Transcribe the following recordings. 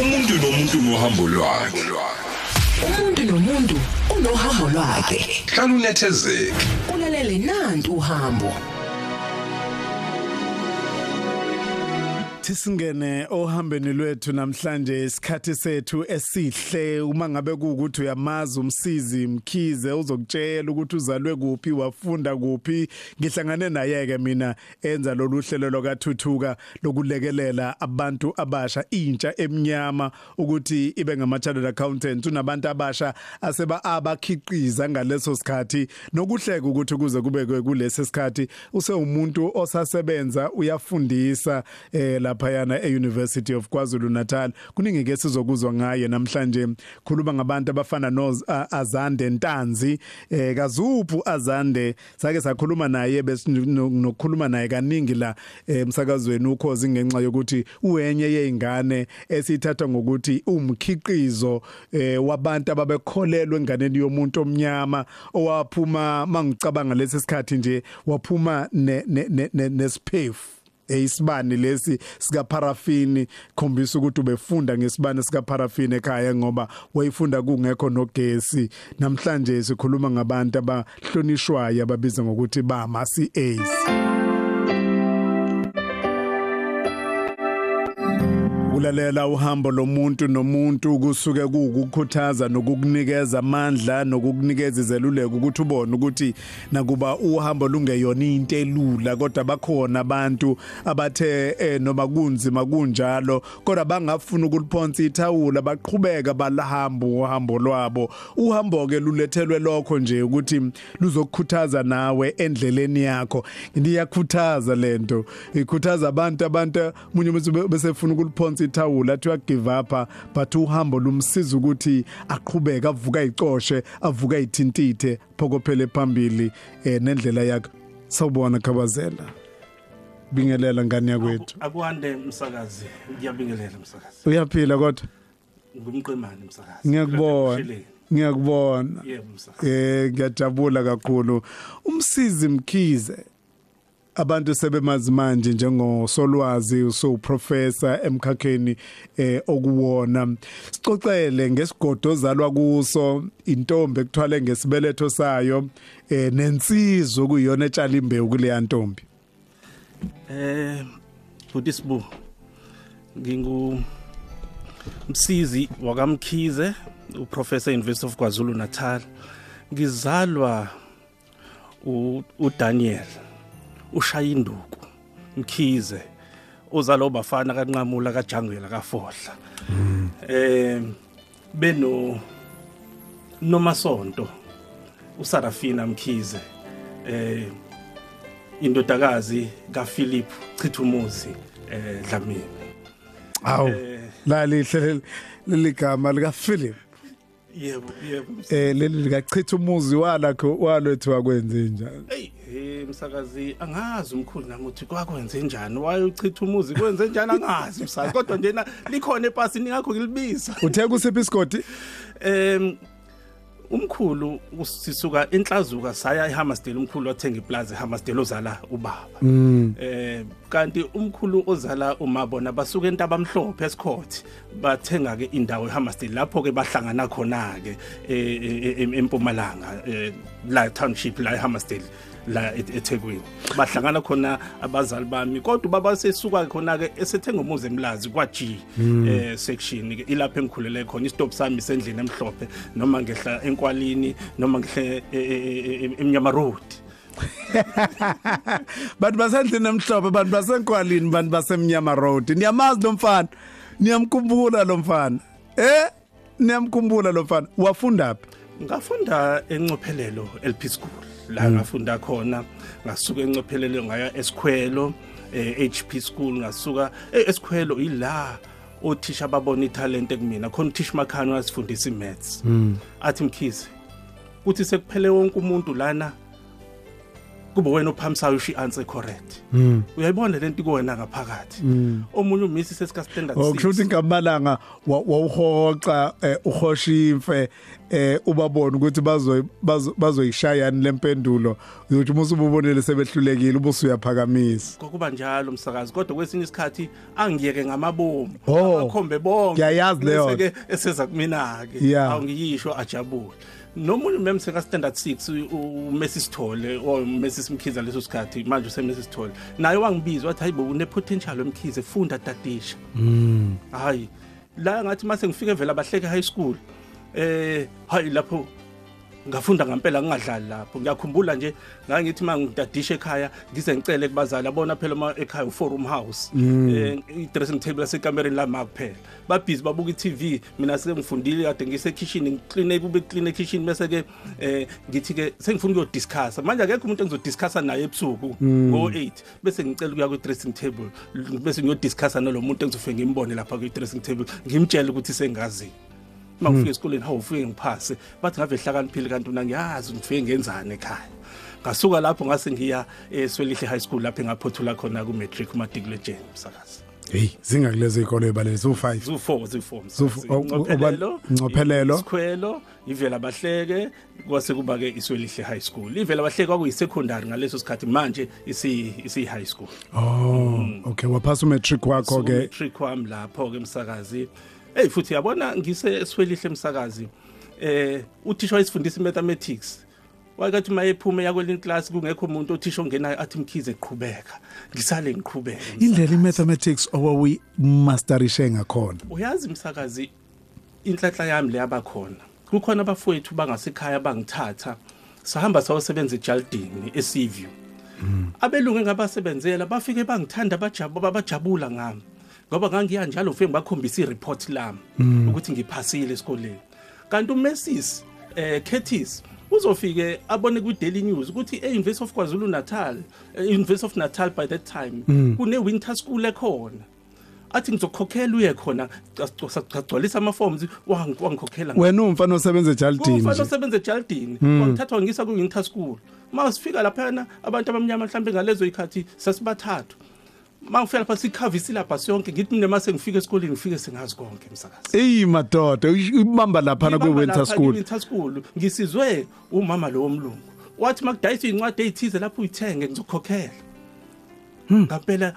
umuntu nomuntu nohambo lwakhe. Umuntu nomuntu unohambo lwakhe. Hlala unethezeke. Ulalele nantu uhambo. Tisingene ohambeni lwethu namhlanje isikhathi sethu esihle. Uma ngabe kuukuthi uyamazi umsizi mkhize uzokutshela ukuthi uzalwe kuphi wafunda kuphi ngihlangane naye ke mina enza lolu hlelo lokathuthuka lokulekelela abantu abasha. Intsha eminyama ukuthi ibe ngama chartered accountant unabantu abasha aseba abakhiqiza ngaleso sikhathi. Nokuhleka ukuthi kuze kube kulesi sikhathi usewumuntu osasebenza uyafundisa eh lapha yana eUniversity of KwaZulu Natal kuningi ke sizokuzwa ngaye namhlanje. Khuluma ngabantu abafana no Azande Ntanzi eh kazuphu Azande. Sake sakhuluma naye besinokukhuluma naye kaningi la emsakazweni ukhozi ngenxa yokuthi uyenye yeingane esithatha ngokuthi umkhiqizo eh wabantu ababekholelwe enganeni yomuntu omnyama owaphuma mangicabanga lesi sikhathi nje waphuma nesiphefu. Eyisibani lesi sika parafini khombisa ukuthi ubefunda ngesibani sika parafini ekhaya ngoba wayifunda kungekho nogesi. Namhlanje sikhuluma ngabantu abahlonishwayo ababiza ngokuthi ba ma CAs ukulalela uhambo lomuntu nomuntu kusuke kuukukhuthaza nokukunikeza amandla nokukunikeza izeluleko ukuthi ubone ukuthi nakuba uhambo lungeyona into elula kodwa bakhona abantu abathe eh, noma kunzima kunjalo kodwa bangafuna ukuliphonsa ithawula baqhubeka balahamba uhambo lwabo. Uhambo ke lulethelwe lokho nje ukuthi luzokukhuthaza nawe endleleni yakho. Ngiyakhuthaza lento ikhuthaza abantu abantu munye bese funa ukuliphonsa ithawula athi uya give up but uhambo lumsiza ukuthi aqhubeke avuka icoshe avuka ithintithe phokophele phambili eh nendlela yakhe. Sawubona khabazela. Bingelela ngani yakwethu? Akwande msakazi. Ngiyabingelela msakazi. Uyaphila kodwa? Ngumqemane msakazi. Ngiyakubona. Ngiyakubona. Yebo msakazi. Eh ngiyajabula kakhulu. Umsizi mkhize. Abantu sebemazi manje njengosolwazi usoprofessor emkhakheni eh okuwona. Sicocele ngesigodo ozalwa kuso intombi ekuthwale ngesibeletho sayo eh nensizwe kuyona etshala imbewu kuleya ntombi. Eh budisibu ngingu msizi wakamkhize uprofessor University of KwaZulu Natal ngizalwa uDaniel. Ushaya induku mkhize uzalo bafana kanqamula kajangela kafohla eh beno nomasonto uSarafina Mkhize eh indodakazi kaPhilip Chithumuzi eh Dlamini. Awu la lihle leligama lika Philip yebo yebo. Eh leli likachitha umuzi walakho walwethu wakwenze njani hey eh msakazi angazi umkhulu nami uthi kwakwenze njani? Wayochitha umuzi? Kwenze njani? Angazi msakazi. Kodwa njena likhona epasini ngakho ngilibiza. Uthe kusiphi isigodi em umkhulu sisuka enhlazuka saya eHammersdale umkhulu wathenga iplaza eHammersdale ozala ubaba. Eh kanti umkhulu ozala umabona basuka entabamhlophe esikhothi bathenga ke indawo eHammersdale lapho ke bahlangana khona ke empumalanga la township la eHammersdale la eThekwini. Bahlangana khona abazali bami kodwa baba sesuka khona ke esethenga umuzi emlazi kwaG eh section ke ilapha engikhulele khona istop sami sendlini emhlophe noma ngehla enkwalini noma ngihle emnyama road. Bantu basendlini emhlophe bantu basenkwalini bantu basemnyama road. Niyamazi lo mfana niyamkhumbula lo mfana. Eh niyamkhumbula lo mfana. Wafunda phi? Ngafunda encophelelo LP school. La ngafunda khona ngasuka encophelelo ngaya esikhwelo eh, HP school ngasuka eh, esikhwelo ila othisha babona italent kumina khona uthisha makhani wasifundisa imaths. Athi mkhize kuthi sekuphele wonke umuntu lana kube wena ophamisayo usho i-answer correct. Uyayibona lento kuwena ngaphakathi? Omunye umisi sesika standard Oh kusho ukuthi 6 ngamalanga wa- wawuhoxa eh, uhoshimfe eh ubabona ukuthi bazo bazo- bazoyishayani lempendulo uyothi musu ubonele sebehlulekile ubusu uyaphakamisa kokuba njalo umsakazi kodwa kwesinye isikhathi angiyeke ngamabomu. Oh, akhombe bonke. ngiyayazi leyo. Bese-ke eseza kumina ke Yeah. awungiyisho ajabule. Nomunye mem seka standard 6 uMessi Sithole o Messi Simkhiza leso sikhathi manje useMessi Sithole naye wangibiza wathi hayibo une potential wemkhize funda tatisha. Hayi. La ngathi mase ngifike vela abahleke high school eh hayi lapho ngafunda ngempela ngingadlali lapho. Ngiyakhumbula nje ngangithi mangidadisha ekhaya ngize ngicele kubazali abona phela uma ekhaya uforum house eh i-dressing table yasekamereni lama kuphela babhizi babuka i-TV mina sike ngifundile kade ngise kitchen ngiclean kube clean kitchen bese ke eh ngithi ke sengifuna ukuyodiscussa. Manje akekho umuntu engizodiscussa naye ebusuku ngo8 bese ngicela ukuya ku-dressing table bese ngiyodiscussa nalomuntu engizofike ngimbone lapha ku-dressing table ngimtshele ukuthi sengazi. Mangifika esikoleni hawu ufike ngiphase. Bathi ngave hlakaniphile kanti mina ngiyazi ngifike ngenzani ekhaya. Ngasuka lapho ngase ngiya eSwelihle High School lapho engaphothula khona ku matric uMatikule James sakazi. Hey zingakulezi izikole ebalele so 5 zu4 zu4 Zu- o- o- oba- Ngcophelelo. isikhwelo ivela bahleke kwase kuba ke iswelihle high school. Ivela bahleke kwakuyi secondary ngaleso sikhathi manje isi isi high school. Oh okay waphasa umatric wakho ke. Matric wami lapho ke umsakazi hey futhi yabona ngise eswelihle umsakazi eh uthisha wayesifundisa mathematics. Wakathi mayephuma yakwelinye class kungekho umuntu othisha ongenayo athi mkhize eqhubeka ngisale ngiqhubeka indlela imathematics owawi masterishe ngakhona. Uyazi msakazi inhlanhla yami leyabakhona kukhona abafowethu bangasekhaya bangithatha sahamba sayosebenza eJaldini eSeaview. Abelungu engabasebenzela bafike bangithanda bajabula babajabula ngami. Ngoba ngangiya njalo ufike ngibakhombisa ireport lami ukuthi ngiphasile esikoleni. Kanti uMessis eh Curtis uzofike abone ku Daily News ukuthi eUniversity of KwaZulu Natal University of Natal by that time kune winter school ekhona. Athi ngizokhokhela uye khona sagcwalisa ama forms wangikhokhela wena umfana osebenza eJaldini umfana nje. osebenza eJaldini wangithatha ngisa ku winter school masifika lapha abantu abamnyama mhlambe ngalezo ikhathi sasibathathu. Mangifika lapha sikhava isilabhasi yonke ngithi mina mase ngifika esikoleni ngifike sengazi konke msakazi. Ey madoda uyibamba lapha na winter lapha school kwi-winter school ngisizwe umama lo womlungu. Wathi makudayisa incwadi ezithize lapho uyithenge ngizokhokhela ngampela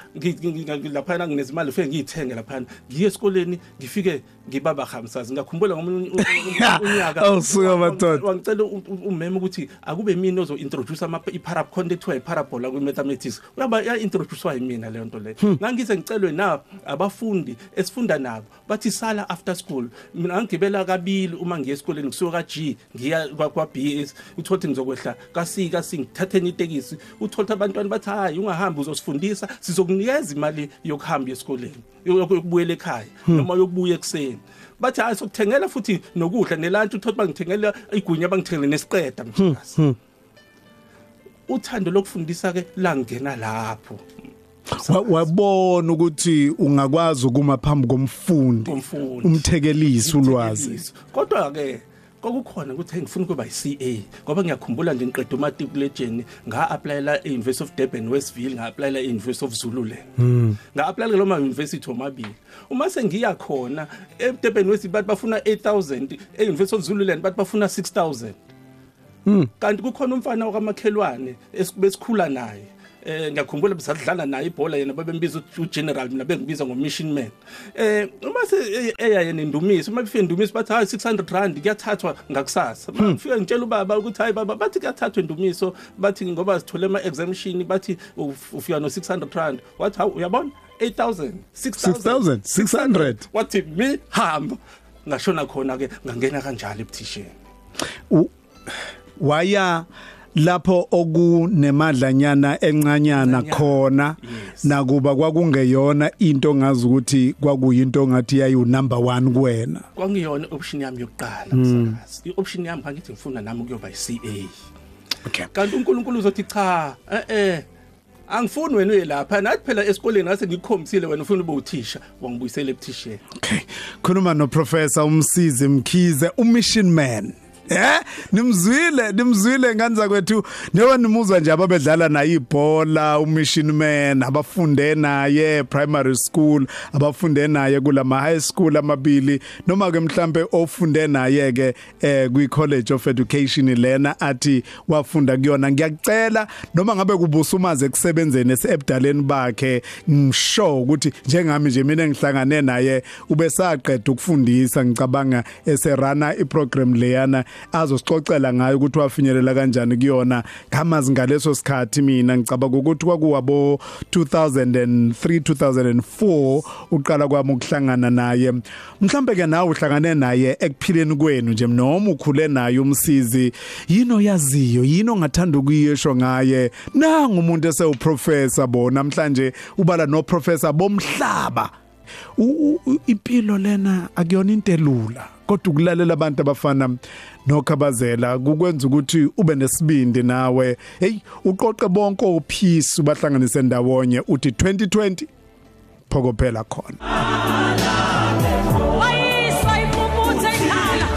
lapha nginezimali ufike ngiyithenge lapha ngiye esikoleni ngifike ngibaba hamsazi ngakhumbula ngomunye u- u- u- unyaka Awusuka madoda. wangicela u- u- umema ukuthi akube mina ozo introduce ama i-parab content kuthiwa i-parabola kwi-mathematics. Uyaba ya-introducewa yimina leyo nto leyo ngangize ngicelwe na abafundi esifunda nabo bathi sala after school. Mina ngigibela kabili uma ngiye esikoleni ngisuka ka-g ngiya kwa- kwa-b s uthole ukuthi ngizokwehla. Kasi kasi ngithatheni itekisi. Uthole ukuthi abantwana bathi hayi ungahambi uzosifundisa sizokunikeza imali yokuhamba esikoleni. Yokubuyela ekhaya noma yokubuya ekuseni. Bathi hayi sokuthengela futhi nokudla uthole ukuthi bangithengela igunya bangithengele nesiqeda mhlakazi. uthando lokufundisa ke langena lapho. Wa- wabona ukuthi ungakwazi ukuma phambi komfundi umthekelisi ulwazi. Kodwa ke kwakukhona ukuthi ngifuna ukuba yi-CA ngoba ngiyakhumbula nje ngiqeda umatriculation nga-aplayela e-University of Durban Westville nga-aplayela e-University of Zululand nga-aplayela loma university omabili uma sengiya khona e-Durban Westville bathi bafuna 8000 e-University of Zululand bathi bafuna 6000 kanti kukhona umfana wakamakhelwane besikhula naye. Eh ngiyakhumbula besadlala naye ibhola yena babembiza ugeneral mina bengibiza ngomission man. Eh uma se eya yena indumiso uma befika indumiso bathi hayi 600 rand kuyathathwa ngakusasa. Bafika ngitshela ubaba ukuthi hayi baba bathi kuyathathwa indumiso bathi ngoba sithole ama exemption bathi uf- ufika no 600 rand. Wathi hawu uyabona? 8000 6,000, 600. wathi mi hamba ngashona khona ke ngangena kanjalo ebuthisheni. U- waya lapho okunemadlanyana encanyana khona nakuba kwakungeyona into ngazi ukuthi kwakuyinto ngathi yayi number 1 kuwena. Kwangiyona option yami yokuqala msakazi. I-option yami ngangithi ngifuna nami ukuyoba yi-CA okay. Kanti uNkulunkulu uzothi cha eh eh angifuni wena uye lapha. Nathi phela esikoleni ngase ngikukhombisile wena ufuna ube uthisha. Wangibuyisela ebuthisheni. Okay. Khuluma no professor umsizi mkhize umission man. Eh nimzwile nimzwile nganza kwethu. Newe nimuzwa nje ababedlala naye ibhola umission man abafunde naye primary school abafunde naye kulama high school amabili. Noma ke mhlambe ofunde naye ke eh kwi college of education lena athi wafunda kuyona. Ngiyacela noma ngabe kubusumaze ekusebenzeni esebudaleni bakhe ngisho ukuthi njengami nje mina ngihlangane naye ube saqeda ukufundisa ngicabanga eserana iprogram leyana azosixoxela ngayo ukuthi wafinyelela kanjani kuyona. Ngamazi ngaleso sikhathi mina ngicabanga ukuthi kwakuwabo 2003 2004 uqala kwami ukuhlangana naye. Mhlambe ke nawe uhlangane naye ekuphileni kwenu nje noma ukhule naye umsizi yino yaziyo yino ongathanda ukuyisho ngaye? Nanga umuntu esewuprofessor bo namhlanje ubala no professor bomhlaba U- u- impilo lena akuyona into elula. Kodwa ukulalela abantu abafana nokhabazela kukwenza ukuthi ube nesibindi nawe. Hey uqoqe bonke ophisi ubahlanganise ndawonye uthi 2020 phokophela khona. Wayiswa ipuputhe ikhala.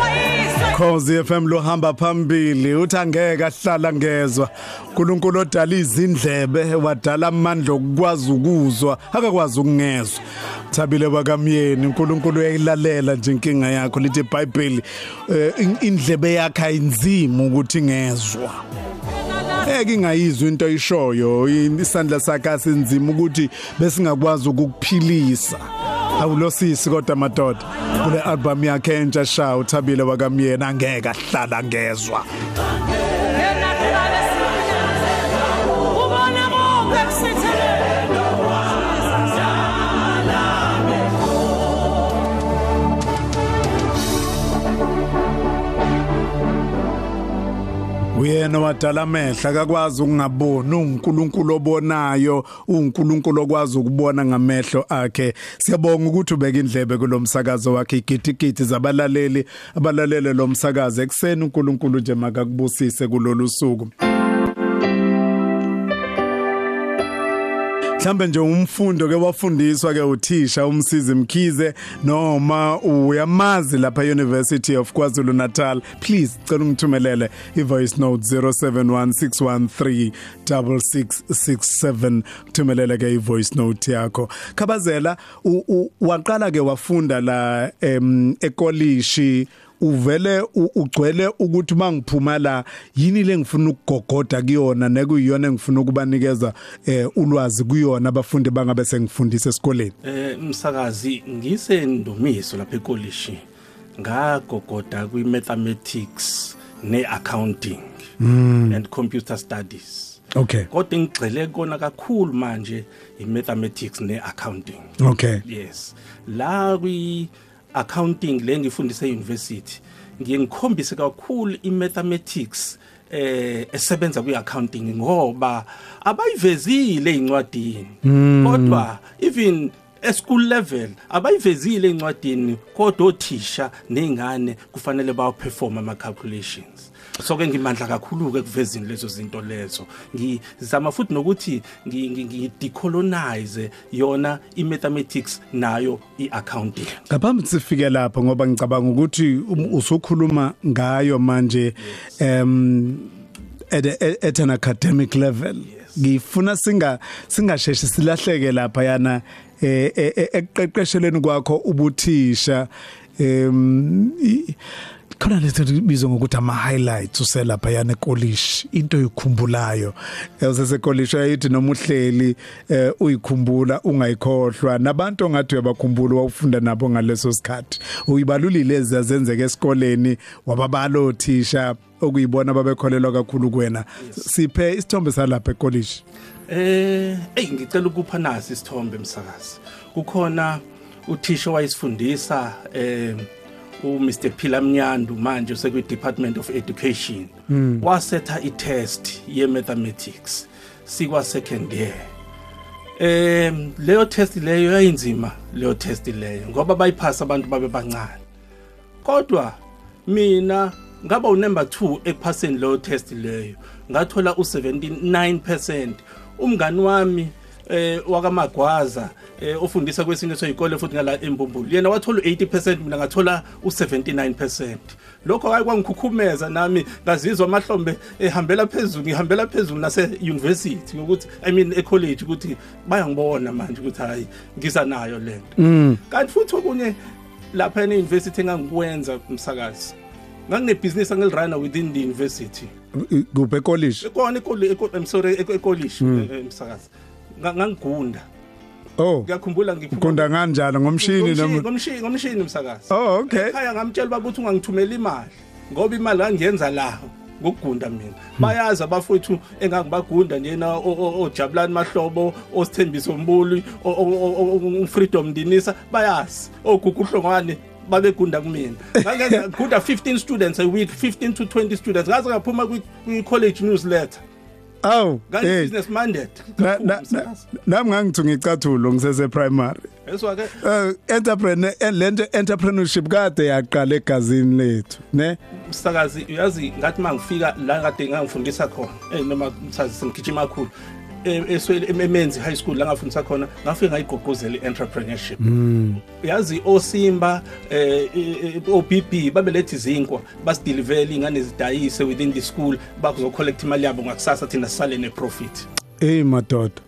Wayiswa Khosi FM lo hamba phambili uthi angeke ahlala ngezwa. uNkulunkulu odala izindlebe wadala amandla okwazi ukuzwa akakwazi ukungezwa. Thabile bakamyeni uNkulunkulu uyayilalela nje inkinga yakho lithi iBhayibheli eh, in- indlebe yakhe ayinzima ukuthi ingezwa Eke ingayizwa into ishoyo isandla sakhe asinzima ukuthi besingakwazi ukukuphilisa. Awulosisi kodwa madoda kule album yakhe entsha sha uthabile wakamyena angeke ahlala ngezwa. Uyena wadala amehla akakwazi ukungaboni uNkulunkulu obonayo uNkulunkulu okwazi ukubona ngamehlo akhe. Siyabonga ukuthi ubeka indlebe kulomsakazo wakhe igidigidi zabalaleli abalalele lo msakazo. Ekseni uNkulunkulu nje makakubusise kulolu suku. Mhlambe nje umfundo ke wafundiswa ke uthisha umsizi mkhize noma uyamazi lapha University of KwaZulu Natal please cela ungithumelele ivoice note 0716136667 thumelele ke ivoice note yakho. Khabazela waqala ke wafunda la em ekolishi uvele u- ugcwele ukuthi mangiphuma la yini lengifuna ukugogoda kuyona nekuyiyona engifuna ukubanikeza eh ulwazi kuyona abafundi bangabe sengifundisa esikoleni? Eh umsakazi ngisendumiso lapha ekolishi ngagogoda kwi mathematics ne accounting and computer studies. Okay. Kodwa ngigxile kona kakhulu manje i mathematics ne accounting okay. Yes. La kwi accounting le ngifundise euniversity. Ngiye ngikhombise kakhulu i mathematics eh esebenza kwi accounting ngoba abayivezile incwadini kodwa even eschool level abayivezile incwadini kodwa othisha nezingane kufanele bawo perform ama calculations so ke ngimandla kakhulu ke kuvezini lezo zinto lezo. Ngizama futhi nokuthi ngi- ngi- ngi decolonize yona i mathematics nayo i accounting ngaphambi sifike lapho ngoba ngicabanga ukuthi um- usukhuluma ngayo manje em at, a- at an academic level. Ngifuna singa singasheshe silahleke lapha yana eh eh, eh, ekuqeqesheleni kwakho ubuthisha i- khona lethi bizwa ngokuthi ama highlights uselapha yana ekolishi into oyikhumbulayo. Usesekolishi ayithi noma uhleli eh, uyikhumbula ungayikhohlwa. Nabantu ongathi uyabakhumbula wawufunda nabo ngaleso sikhathi. Uyibalulile ezazenzeka esikoleni wababala othisha okuyibona babekholelwa kakhulu kuwena. Siphe isithombe salapha ekolishi. Eh, hey ngicela ukupha nasi isithombe emsakazi. Kukhona uthisha wayisifundisa eh uMr Phila Mnyandu manje usekwi Department of Education. Wasetha itest ye mathematics sikwa second year. Eh leyo test leyo yayinzima leyo test leyo ngoba bayiphasa abantu babe bancane. Kodwa mina ngaba unumber 2 ekuphaseni leyo test leyo ngathola u79% umngani wami eh wakamagwaza eh ofundisa kwesinye soyikole futhi ngala embumbulu yena wathola u80% mina ngathola u79% lokho hayi kwangikhukhumeza nami ngazizwa amahlombe ehambela phezulu ngihambela phezulu nase university ukuthi i mean e college ukuthi bayangibona manje ukuthi hayi ngiza nayo lento kanti futhi okunye lapha e university engangikwenza umsakazi nganginebusiness angilirana within the university kuphe college ekona ekoli eko- I'm sorry eko- ekolishi eh, umsakazi Nga- ngangigunda oh ngiyakhumbula ngiphuma kunda kanjani? Ngomshini ngomshini noma ngomshini ngomshini umsakazi Oh, okay. ekhaya ngamtshela baba ukuthi ungangithumela imali ngoba imali ngangiyenza la ngokugunda mina. Bayazi abafowethu engangibagunda njena o- o- ojabulani mahlobo osithembiso mbuli ufreedom dinisa bayazi. Ogugu hlongwane babegunda kumina. Ngangigunda 15 students a week 15 to 20 students. Ngaze ngaphuma kwi- kwi-college newsletter. Aw hey. ngangi-business minded na- na- na- nami ngangithi ngicathulo ngisese primary. Eswa-ke eh entrepreneur lento entrepreneurship kade yaqala egazini lethu ne? Msakazi uyazi ngathi mangifika la kade ngangifundisa khona eh noma msazi sengigijima kakhulu. eh, eswele emenzi high school la ngafundisa khona ngafika ngayigoqozela i-entrepreneurship. Uyazi osimba eh eh, OBB babelethe izinkwa basidilivele ingane zidayise within the school bakuzocollect imali yabo ngakusasa thina sisale neprofit. Hey madoda.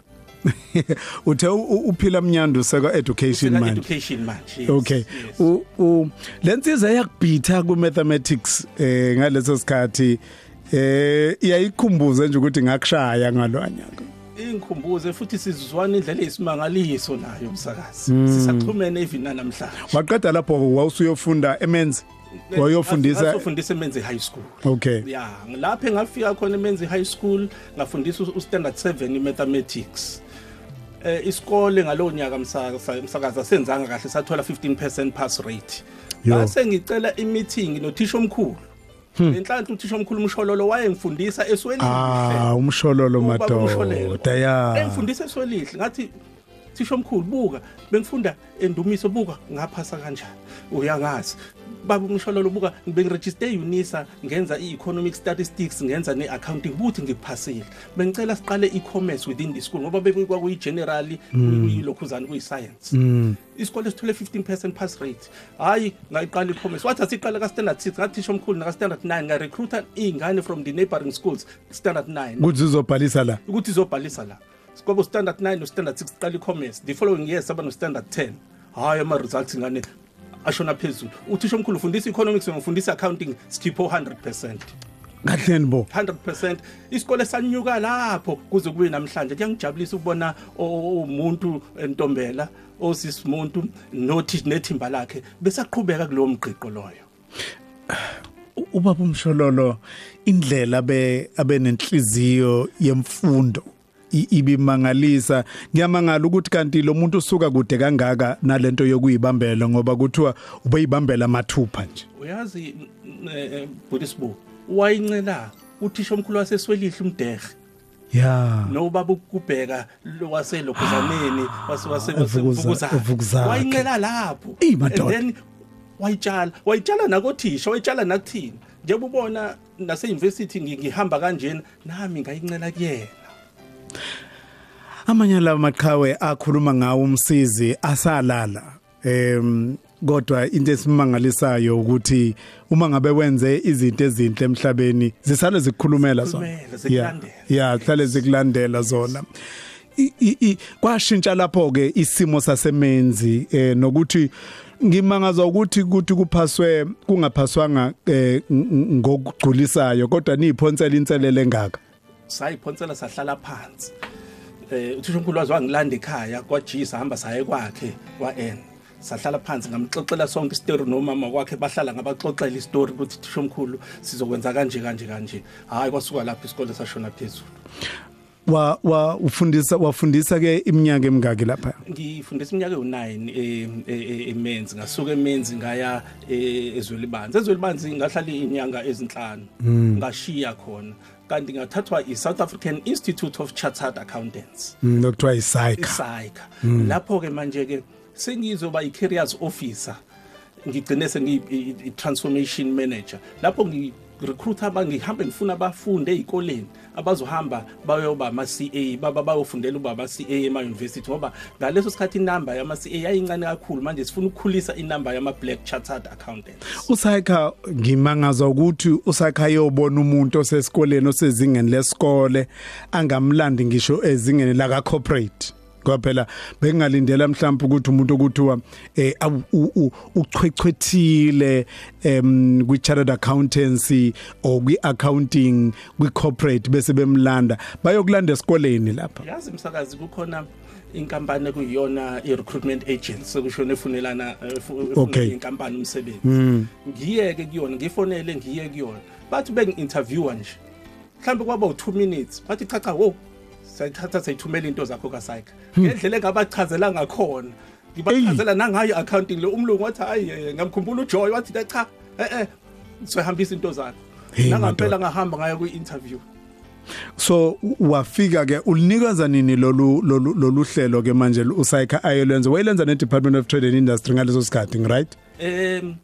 Uthe uphila mnyandu seka education manje. education manje yes, okay. yes. u u lensiza yakubitha ku mathematics eh ngaleso sikhathi eh iyayikhumbuza nje ukuthi ngakushaya ngalwanyaka ingikhumbuze futhi sizwana indlela eyisimangaliso nayo umsakazi sisaxhumene even namhlanje. Waqeda lapho wawusuyofunda emenzi? Wayofundisa ngasofundisa emenzi high school. Okay. Ya lapho engafika khona emenzi high school ngafundisa u- u-standard 7 i-mathematics. Eh isikole ngalowo nyaka msakaza msakaza senzanga kahle sathola 15% pass rate. Base ngicela i-meeting nothisha omkhulu. Enhlanhla uthisha omkhulu umshololo wayengifundisa eswelihle ah umshololo Ubaba uMsholelo. madoda ya. Engifundisa eswelihle ngathi thisha omkhulu buka. Bengifunda endumiso buka. Ngaphasa kanjani? Uyangazi. Baba umshololo buka bengiregister eUNISA ngenza i-economic statistics ngenza ne-accounting buthi ngikuphasile bengicela siqale i-commerce within the school ngoba bekwakuyi-generally kuyilokhuzana kuyi-science isikole sithole 15% pass rate. Hayi ngayiqala i-commerce. Wathi asiqale ka-standard 6 ngathisha omkhulu naka-standard 9 ngarecruita iy'ngane from the neighboring schools standard 9 kuthi uzobhalisa la? Ukuthi izobhalisa la. Kwabo standard 9 no standard 6 qala i-commerce. The following year saba no standard 10 hayi ama results ingane ashona phezulu uthisha omkhulu ufundisa economics ngifundisa accounting skipho 100% kahleni bo 100% isikole sanyuka lapho kuze kube namhlanje kuyangijabulisa ukubona umuntu entombela osisimuntu nothi nethimba lakhe besaqhubeka kulowo mgqiqo loyo ubaba umshololo indlela be abenenhliziyo yemfundo ibimangalisa ngiyamangala ukuthi kanti lo muntu usuka kude kangaka nalento yokuyibambela ngoba kuthiwa ubeyibambela amathupha nje. Uyazi budisibu wayincela uthisha omkhulu waseswelihle umdehe ya. Nobaba ukubheka lo waselokhuzaneni wase- wase- wase- Evukuza- Vukuzakhe. Evukuzakhe. wayincela lapho. Eyi, madoda. And then wayitshala wayitshala nakothisha wayitshala nakuthina njengoba ubona nase-university ngi- ngihamba kanjena nami ngayincela kuyena. Amanye la maqhawe akhuluma ngawo umsizi asalala em kodwa into esimangalisayo ukuthi uma ngabe wenze izinto ezinhle emhlabeni zisale zikhulumela zona. Yeah hlale zikulandela. zona. Kwashintsha lapho ke isimo sasemenzi eh nokuthi ngimangazwa ukuthi ukuthi kuphaswe kungaphaswanga eh, ng- ng- ngokugculisayo kodwa niyiphonsela inselele engaka sayiphonsela sahlala phansi. Eh uthisha omkhulu wazi wangilanda ekhaya kwajisa hamba saye kwakhe kwa-n. Sahlala phansi ngamxoxela sonke isitori nomama kwakhe bahlala ngabaxoxela isitori ukuthi thisha omkhulu sizokwenza kanje kanje kanje. Hhayi kwasuka lapho isikole sashona phezulu. Wa wa ufundisa wafundisa ke iminyaka emingaki lapha? Ngifundisa iminyaka ewu-9 emenzi. Ngasuka emenzi ngaya eh, ezwelibanzi. Ezwelibanzi ngahlala iy'nyanga ezinhlanu. Ngashiya khona. Kanti ngathathwa i-south african institute of chartered accountants. Mm, lokuthiwa isayika isayika lapho-ke manje-ke sengizoba i-careers officer ngigcine sengiyi-transformation manager. Lapho ngi- recruit abangihambe ngifuna abafunde ezikoleni abazohamba bayoba ama CA baba bayofundela ukuba ama CA ema university ngoba ngaleso sikhathi inamba yama CA yayincane kakhulu manje sifuna ukukhulisa inamba yama black chartered accountants. Usayikha ngimangaza ukuthi usayikha yobona umuntu osesikoleni osezingeni lesikole angamlandi ngisho ezingeni la ka corporate ngoba phela bengalindela mhlawumbe ukuthi umuntu okuthiwa eh uchwechwethile em kwi chartered accountancy or kwi accounting kwi corporate bese bemlanda bayokulanda esikoleni lapha. Yazi msakazi kukhona inkampani ekuyiyona i-recruitment agent sekushona efunelana eh, inkampani umsebenzi. Ngiyeke kuyona ngifonele ngiye kuyona. Bathi bengi-interviewa nje. Mhlawumbe kwaba u-two minutes bathi chacha wo sayithatha sayithumela into zakho kasayikha ngendlela engabachazela ngakhona ngibachazela nangayo i-accounting le umlungu wathi hayi eh, ngamkhumbula ujoy wathi cha eh eh soyihambisa into zakho. Hey, nangampela madoda. ngahamba ngayo kwi-interview. So u- wafika ke ulinikeza nini lolu lolu lolu hlelo ke manje usayikha ayelenza wayelenza ne Department of Trade and Industry ngaleso sikhathi right? Um why-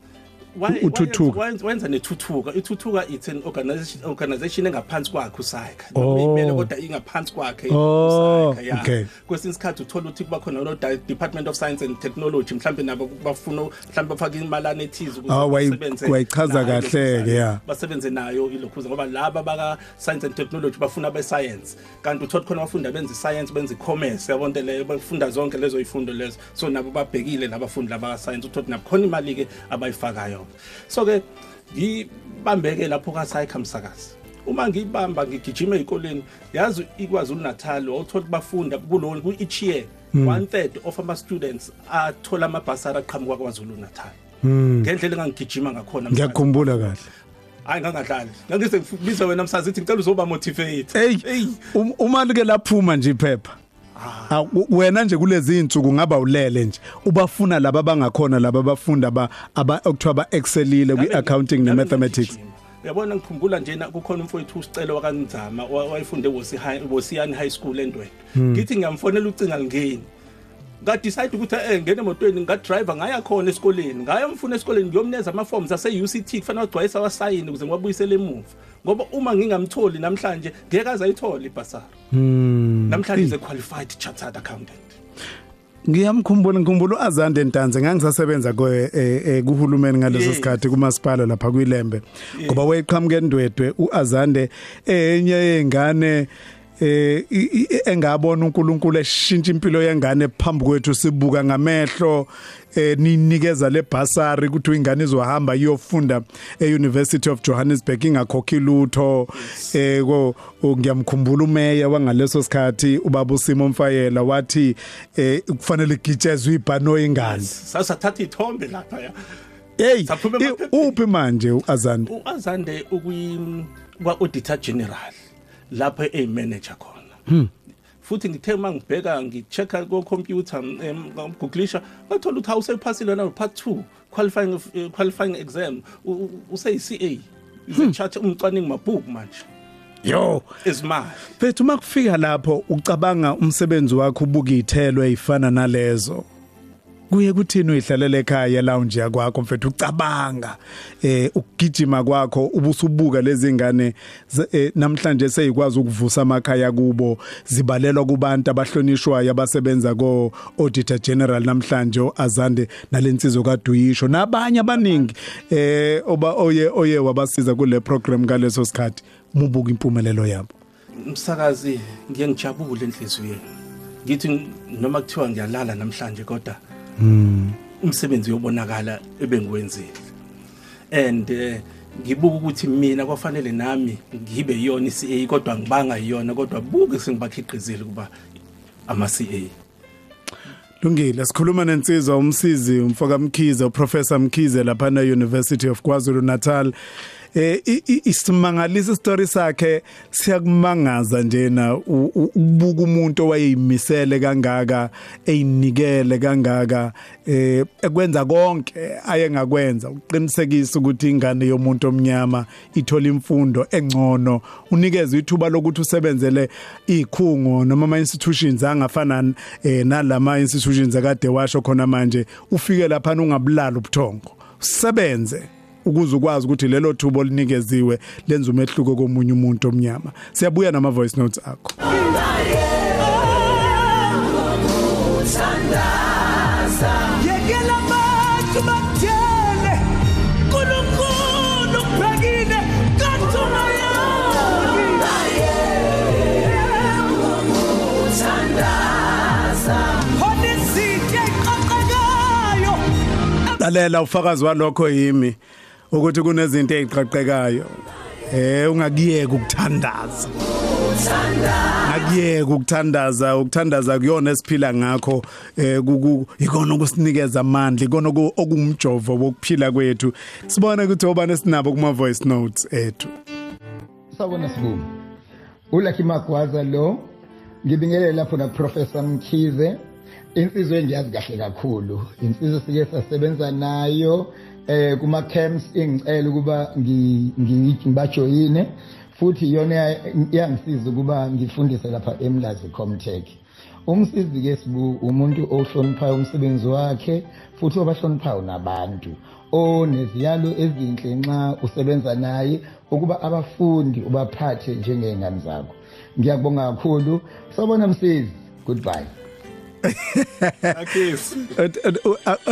Uthuthuka. wenza nethuthuka ithuthuka it's an organization organization engaphansi kwakhe usayikha Oh. imele kodwa ingaphansi kwakhe Oh, uSayikha, yeah. okay. kwesinye isikhathi uthola ukuthi kuba khona no department of science and technology mhlawumbe nabo bafuna mhlawumbe bafake imalane ethize ukuze Ah, basebenze wayichaza kahle-ke, ilokhuza. yeah. basebenze nayo ilokhuza ngoba laba baka science and technology bafuna be science kanti uthola khona abafundi abenza science benza commerce yabonke leyo bafunda zonke lezo ifundo lezo so nabo babhekile labafundi laba science uthola nabo khona imali ke abayifakayo so ke ngibambeke lapho ka Saikha msakazi. Uma ngibamba ngigijima ezikoleni yazi ikwazi uNatal wawuthola bafunda kulo ku each year one third of ama students athola amabhasari aqhamuka kwaZulu Natal. Ngendlela engangigijima ngakhona msakazi. ngiyakhumbula kahle. Hayi ngangadlali. Ngangise ngifisa wena msazi ithi ngicela uzoba motivate hey um- uma like laphuma nje iphepha Ah, u- wena nje kulezi insuku ngaba ulele nje. Ubafuna laba bangakhona laba bafunda ba aba okuthiwa ba excelile kwi accounting ne mathematics. uyabona ngikhumbula njena kukhona umfowethu usicelo wakanzama wa- wayefunde Wosi High- Wosiyani High School endweni ngithi ngiyamfonela ucinga ngeni ngadecide ukuthi eh ngene emotweni ngadriver ngaya khona esikoleni. Ngayomfuna esikoleni ngiyomneza ama forms ase UCT kufanele agcwayisa wasayini ukuze ngiwabuyisele emuva. Ngoba uma ngingamtholi namhlanje ngeke azayithola ibhasari. Namhlanje is a qualified chartered accountant. Ngiyamkhumbula ngikhumbula uAzande Ntanze ngangisasebenza ko eh, eh, kuhulumeni ngaleso Yes. sikhathi kumasipala lapha kwilembe. Ngoba wayeqhamuke endwedwe uAzande enye yengane eh i- i- engabona uNkulunkulu eshintsha impilo yengane phambi kwethu sibuka ngamehlo eh ninikeza le basari ukuthi ingane izohamba iyofunda eUniversity of Johannesburg ingakhokhi lutho. Eh ko ngiyamkhumbula umeya wangaleso sikhathi ubaba uSimo Mfayela wathi eh kufanele igitshezwe ibhano ingane sasathatha ithombe lapha ya. Hey Saphuma i- emaphepheni. uphi manje uAzande? uAzande ukuyi kwa auditor general. Lapho eManager khona. Futhi ngithe mangibheka ngichecka ku computer ngiguglisha ngathola ukuthi awusephasile na part 2 qualifying qualifying exam. U- u- useyi CA is a charter umcwaningi mabhuku manje. Yo. Izimali Bethu makufika lapho ucabanga umsebenzi wakho ubuka izithelo ezifana nalezo. Kuye kuthini uyihlalele ekhaya lounge yakwakho? Mfethu ucabanga eh ukugijima kwakho ubusubuka lezi ngane ze- eh, namhlanje seyikwazi ukuvusa amakhaya kubo zibalelwa kubantu abahlonishwayo abasebenza ko Auditor General namhlanje azande nalensizwe kaDuyisho nabanye abaningi eh oba oye oye wabasiza kule program ngaleso sikhathi mubuka impumelelo yabo. Umsakazi ngiye ngijabule enhliziyweni. Ngithi noma kuthiwa ngiyalala namhlanje kodwa umsebenzi uyobonakala ebengiwenzile and eh, ngibuka ukuthi mina kwafanele nami ngibe yiyona iCA kodwa ngibanga yiyona kodwa buke sengibakhiqizile kuba ama CA Lungile sikhuluma nensizwa umsizi umfoka Mkhize uprofessor Mkhize lapha na University of KwaZulu Natal eh isimangalisa story sakhe siyakumangaza njena ukubuka umuntu owayeyimisele kangaka eyinikele kangaka eh ekwenza konke ayengakwenza. Uqinisekisa ukuthi ingane yomuntu omnyama ithola imfundo engcono unikeza ithuba lokuthi usebenzele ikhungo noma ama institutions angafana eh, nalama institutions akade washo khona manje ufike lapha ungabulala ubuthongo. Usebenze. Ukuze ukwazi ukuthi lelo thubo olinikeziwe lenza umehluko komunye umuntu omnyama. Siyabuya nama voice notes akho. Yekela abantu bakutshele nkulunkulu kubhekile kathuma khona izinto ey'qaqekayo lalela ufakazi walokho yimi. Ukuthi kunezinto eziqaqekayo eh ungakiyeka ukuthandaza. Akuyeke ukuthandaza ukuthandaza kuyona esiphila ngakho. Eh kuku ikona ukusinikeza amandla ikona oku- okumjovo wokuphila kwethu. Sibone ukuthi obani sinabo kuma voice notes ethu. Sawubona sibungu ulaki magwaza lo ngibingelele lapho na professor mkhize. Insizwe engiyazi kahle kakhulu. Insizwe sike sasebenza nayo. Eh kuma camps ingicela ukuba ngi- ngi- ngibajoyine futhi iyona iya- iyangisiza ukuba ngifundise lapha emlazi comtech. Umsizi ke sibu umuntu ohloniphayo umsebenzi wakhe futhi obahloniphayo nabantu. Oneziyalo ezinhle nxa usebenza naye ukuba abafundi ubaphathe njengey'ngane zakho. Ngiyakubonga kakhulu. Sabona msizi. Goodbye. Akisi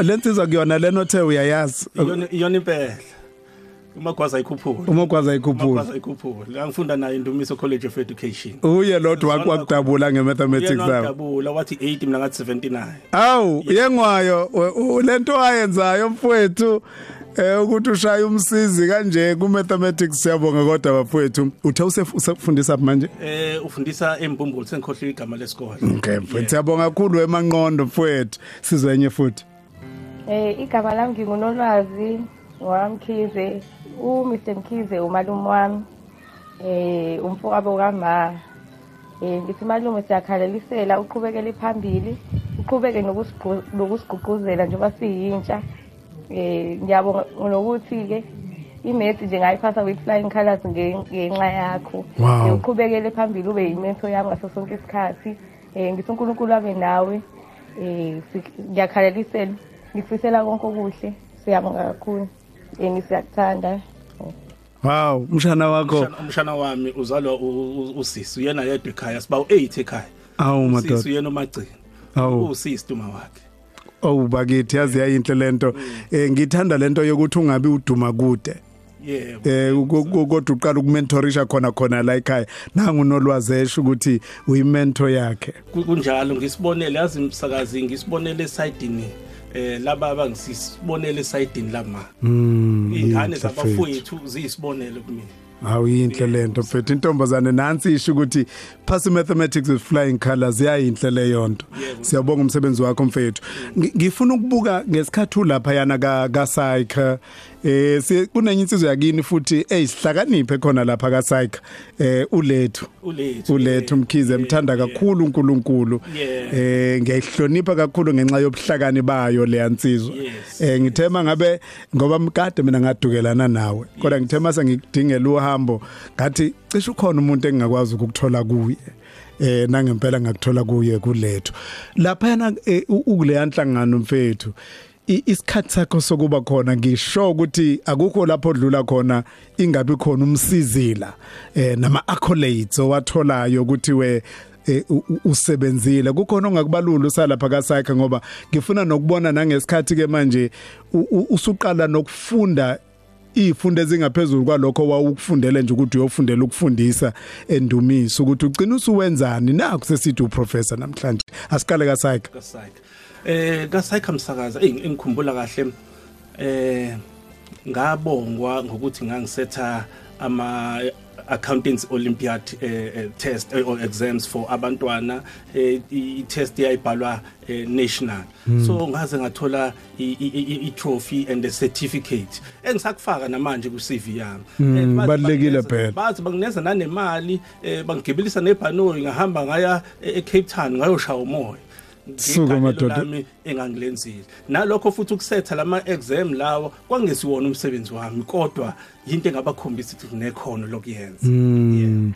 lensizwa kuyona lenothe uyayazi. Iyona iyona impela. Umagwaza ayikhuphula umogwaza ikhuphula umagwaza ayikhuphula la ngifunda naye indumiso college of education. Uye lodwa wakudabula ngemathematics Uyena zawo wadabula wathi 8 mina ngathi 79 awu yengwayo we- u- lento ayenzayo mfowethu. Eh ukuthi ushaye umsizi kanje ku mathematics siyabonga kodwa bafowethu. Uthe usef- usefundisa manje? Eh ufundisa embumbulu sengikhohle igama lesikole. Okay mfowethu. Siyabonga kakhulu emanqondo mfowethu. Sizwenye futhi. Eh igama lami ngingunolwazi ngwamkhize u Mr Mkhize umalume wami. Eh umfowabo kama. Eh ngithi malume siyakhalelisela uqhubekele phambili. Uqhubeke nokusigqu- nokusigqugquzela njengoba siyintsha. Eh ngiyabonga nokuthi ke imethi nje ngayiphasa with flying colors nge- ngenxa yakho. Uqhubekele phambili ube yimento yami ngaso sonke isikhathi. Eh ngithi uNkulunkulu abe nawe. Eh si- ngiyakhalelisela ngifisela konke okuhle. Siyabonga kakhulu. Yini siyakuthanda wow umshana wakho. Umshana- wami uzalwa usisi uyena yedwa ekhaya siba u8 ekhaya. Awu usisi madoda uyena umagcini Awu. usisi tuma wakhe. Awu bakithi yazi yayinhle lento eh ngithanda lento yokuthi ungabi uduma kude. Yebo. Eh kodwa uqala ukumentorisha khona khona la ekhaya nangu nolwazi esho ukuthi uyimentor yakhe. Ku- kunjalo ngisibonele yazi msakazi ngisibonele esayidini eh laba abangisibonele esayidini lama mm ingane zabafowethu ziyisibonelo kumina Hawu yinhle lento mfethu intombazane nansi isho ukuthi pass mathematics with flying colors yayinhle leyo nto Yebo. siyabonga umsebenzi wakho mfethu. Ngi- ngifuna ukubuka ngesikhathi ulapha yana ka ka Psyche. Eh kunenye insizwe yakini futhi eyisihlakaniphe khona lapha ka Psyche eh ulethu. Ulethu ulethu mkhize yeah, mthanda yeah. kakhulu uNkulunkulu. Eh ngiyayihlonipha kakhulu ngenxa yobuhlakani bayo le yansizwa eh ngithema ngabe ngoba mkade mina ngadukelana nawe. Kodwa ngithema sengidingela uhambo ngathi cishe ukhona umuntu engingakwazi ukuthola kuye. Eh nangempela ngakuthola kuye kulethu. Lapha yana ukule yanhlangano mfethu isikhathi sakho sokuba khona ngisho ukuthi akukho lapho odlula khona ingabi khona umsizila eh nama accolades owatholayo ukuthi we eh, u- u- usebenzile. Kukhona ongakubalula usalapha kaSakhe ngoba ngifuna nokubona nangesikhathi ke manje u- u- usuqala nokufunda izifundo ezingaphezulu kwalokho wawukufundele nje ukuthi uyofundela ukufundisa endumiso ukuthi ugcina usuwenzani naku sesithi uprofessor namhlanje? Asiqale kaSakhe kasayika eh kasayika msakaza ey engikhumbula kahle eh ngabongwa ngokuthi ngangisetha ama accountants olympiad eh, eh, test eh, or exams for abantwana eh, i test yayibhalwa eh, national. So ngaze ngathola i- trophy and a certificate. Engisakufaka namanje ku CV yami. Eh, bathi balulekile bangineza- phela. bathi bangineza nanemali eh, bangigibilisa nebhanoyi ngahamba ngaya e- eCape Town ngayoshaya umoya. Suka madoda. engangilenzile nalokho futhi ukusetha lama exam lawo kwangesiwona umsebenzi wami kodwa into engabakhombisa ukuthi nekhono lokuyenza Mm.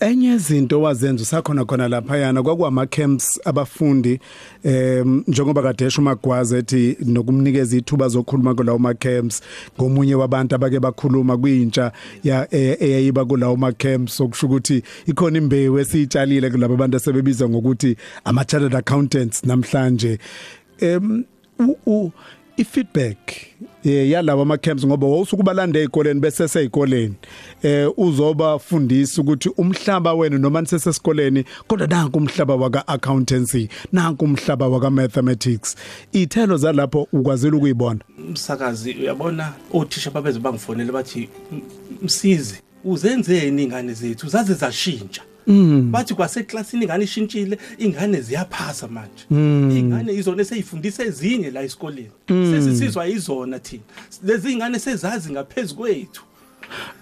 Enye izinto wazenza usakhona khona lapha yana kwakuwama camps abafundi em njengoba kade esho magwaza ethi nokumnikeza ithuba zokukhuluma kulawo ma camps ngomunye wabantu abake bakhuluma kwintsha ya e- eyayiba kulawo ma camps okusho ukuthi ikhona imbewu esitshalile kulabo abantu asebebiza ngokuthi ama chartered accountants namhlanje. Em u- u ifeedback eh yalabo ama camps ngoba wawusuku balanda ezikoleni bese seyikoleni eh uzoba fundisa ukuthi umhlaba wena noma nisesesikoleni kodwa nanku umhlaba waka accountancy nanku umhlaba waka mathematics ithelo zalapho ukwazile ukuyibona umsakazi uyabona? Othisha babeze bangifonele bathi "M- msizi uzenzeni ingane zethu zaze zashintsha? Bathi kwaseklasini ingane ishintshile ingane ziyaphasa manje. Ingane izona eseyifundisa ezinye la esikoleni. Sesisizwa izona thina. Lezi ingane sezazi ngaphezulu kwethu.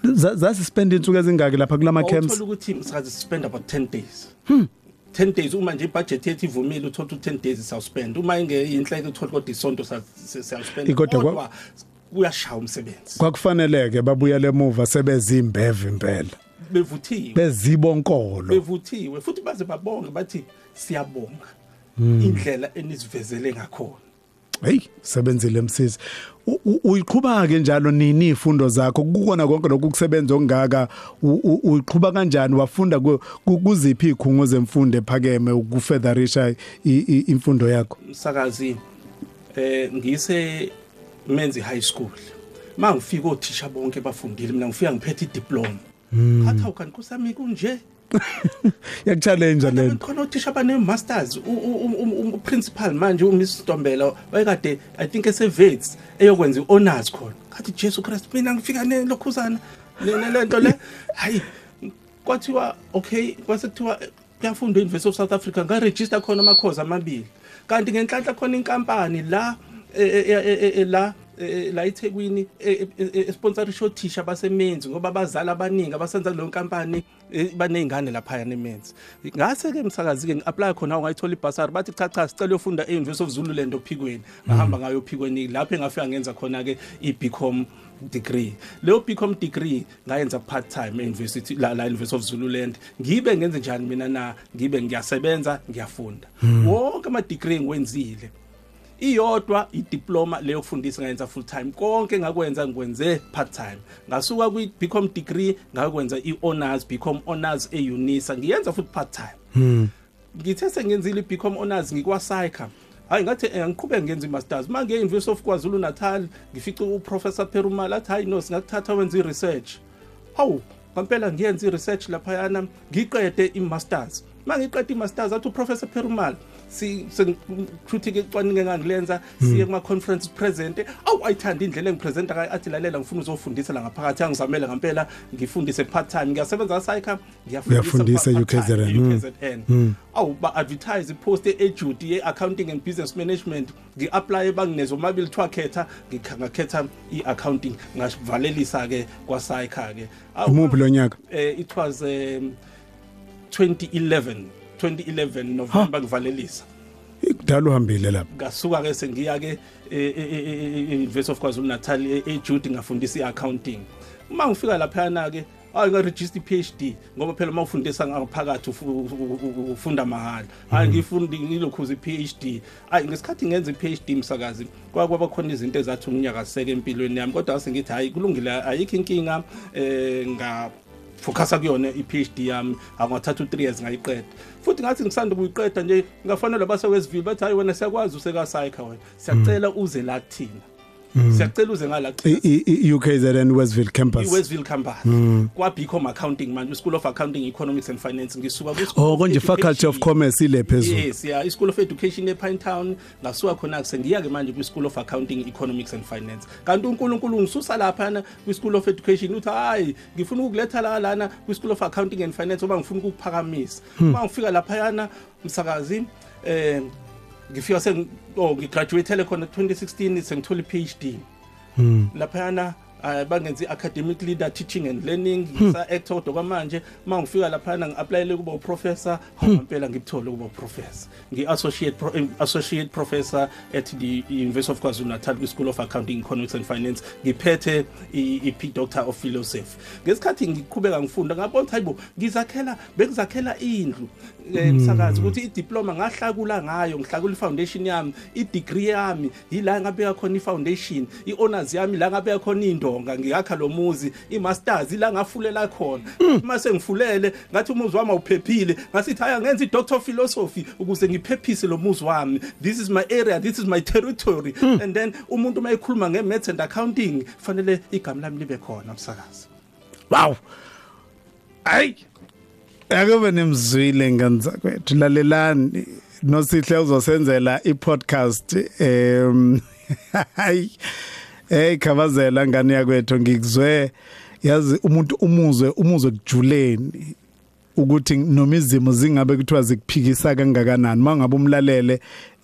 Za- zasispend insuku ezingaki lapha kulama camps? uthola ukuthi msakazi spend about 10 days. 10 days uma nje ibudget yethu ivumile uthola ukuthi 10 days sawuspend uma ingeyinhleke uthola kodwa isonto siyawuspend. Kodwa kwa- kodwa kuyashaya umsebenzi. Kwakufaneleke babuya lemuva sebezimbeve impela bevuthiwe bezibonkolo. Bevuthiwe futhi baze babonge bathi siyabonga indlela enisivezele ngakhona. Hey sebenzile msisi. Uyiqhubha ke njalo nini ifundo zakho? Kukona konke lokhu kusebenza ongaka u- u- uyiqhubha kanjani? Wafunda ku- ku- kuziphi ikhungo zemfundo ephakeme i- imfundo yakho? Umsakazi eh ngise menzi high school. Mangifika othisha bonke bafundile mina ngifika ngiphethe idiploma. Ngathi awukani kusami kunje yakuchallenge lento khona othisha abane masters uprincipal manje uMiss Stombela wayekade i think esevets eyokwenza ihonors khona. Ngathi Jesu Christ mina ngifika nelokhuzana lento le hayi kwathiwa okay kwase kuthiwa kuyafundwa eUniversity of South Africa nga register khona amakhozi amabili. Kanti ngenhlanhla khona inkampani la eh, eh, eh, eh, la eh, la eThekwini esponsorisha othisha basemenzi ngoba abazali abaningi abasenza leyo nkampani eh, banezingane lapha nemenzi ngase ke msakazi ke ngiapply khona ungayithola ibasari bathi cha cha sicela uyofunda eUniversity of Zululand ophikweni. Ngahamba ngayo ophikweni lapho engafika ngenza khona ke iBcom degree. Leyo BCom degree ngayenza part time euniversity la, la University of Zululand ngibe ngenze njani mina na? Ngibe ngiyasebenza ngiyafunda. Wonke ama degree ngiwenzile iyodwa idiploma leyo kufundisa ngayenza full time konke ngakwenza ngikwenze part time ngasuka kwi BCom degree ngakwenza i-honors BCom honors eUnisa. Ngiyenza futhi part time ngithe sengenzile iBcom honors ngikwaSaica hayi ngathi eh, ngiqhubeke ngenza imasters. Manje e-University of KwaZulu Natal ngifice uprofessor Perumal athi hayi no singakuthatha wenza i-research. Hawu ngempela ngiyenza i-research laphayana ngiqede i-masters. Mangiqeda i-masters athi uprofessor Perumal si sengithuthi ke cwaninge ngangilenza siye kuma conferences present awu ayithanda indlela engipresenta ngayo athi lalela ngifuna uzofundisa la ngaphakathi. Angizamele ngempela ngifundise part time ngiyasebenza eSaica Uyafundisa ngiyafundisa UKZN, mm. UKZN awu ba advertise post ejudy ye accounting and business management. Ngi-apply banginezo mabili kuthiwa khetha ngikha- ngakhetha i-accounting. Ngavalelisa ke kwaSaica ke Awu, umuphi lo nyaka? Eh it was um, 2011 2011 November ngivalelisa kudala uhambile lapha. Ngasuka ke sengiya ke e-University of KwaZulu Natal eJudy ngafundisa iaccounting. Uma ngifika lapha na ke hayi nga register PhD ngoba phela uma ufundisa ngaphakathi ufu- u- u- ufunda mahala hayi ngifundi ngilokhuza iPhD hayi ngesikhathi ngenza iPhD msakazi kwakwaba khona izinto ezathi unginyakaseke empilweni yami kodwa sengithi hayi kulungile ayikho inkinga eh nga focusa kuyona iPhD yami angathatha u3 years ngayiqeda. Futhi ngathi ngisanda kuyiqeda nje ngafanele base Westville bathi hayi wena siyakwazi useka Saika wena. Siyacela uze la kuthina. Siyacela uze ngala I- i- i- UKZN Westville campus. iWestville campus. Kwa BCom accounting manje School of Accounting Economics and Finance. Ngisuka ku oh konje faculty of commerce ile phezulu. Yes, yeah, iSchool of Education ePine Town. Ngasuka khona ke sengiya ke manje kwiSchool of Accounting Economics and Finance. Kanti uNkulunkulu ngisusa lapha na kwiSchool of Education uthi hayi ngifuna ukuletha la lana kwiSchool of Accounting and Finance oba ngifuna ukuphakamisa. Uma ngifika lapha yana msakazi eh ngifika seng oh ngigraduatele khona 2016 sengithola iPhD. Lapha yana uh, bangenza i-academic leader teaching and learning. Ngisa-act kodwa kwamanje uma ngifika laphana ngi-aplayele kuba uprofessor ngempela ngikuthole kuba uprofessor ngi-associate pro, eh, associate professor at the university of kwazulu natal kwi-school of accounting economics and finance. Ngiphethe i-p doctor of philosophy. Ngesikhathi ngiqhubeka ngifunda ngabona ukuthi hayibo ngizakhela bengizakhela indlu. Eh, msakazi ukuthi idiploma ngahlakula ngayo ngihlakula i-foundation yami i-degree yami yila ngabeka khona i-foundation i-honors yami la ngabeka khona indonga ngiyakha lo muzi i-masters ila ngafulela khona. Uma sengifulele ngathi umuzi wami awuphephile ngasithi haya ngenza i-doctor of philosophy ukuze ngiphephise lo muzi wami. This is my area this is my territory. And then umuntu uma ekhuluma nge-maths and accounting fanele igama lami libe khona msakazi. Wow. Hayi akube nemzwile nganza kwethu. Lalelani. Nosihle uzosenzela i-podcast em hayi hey khavazela ngani yakwethu. Ngikuzwe yazi umuntu umuzwe umuzwe kujuleni ukuthi noma izimo zingabe kuthiwa zikuphikisa kangakanani. Mangabe umlalele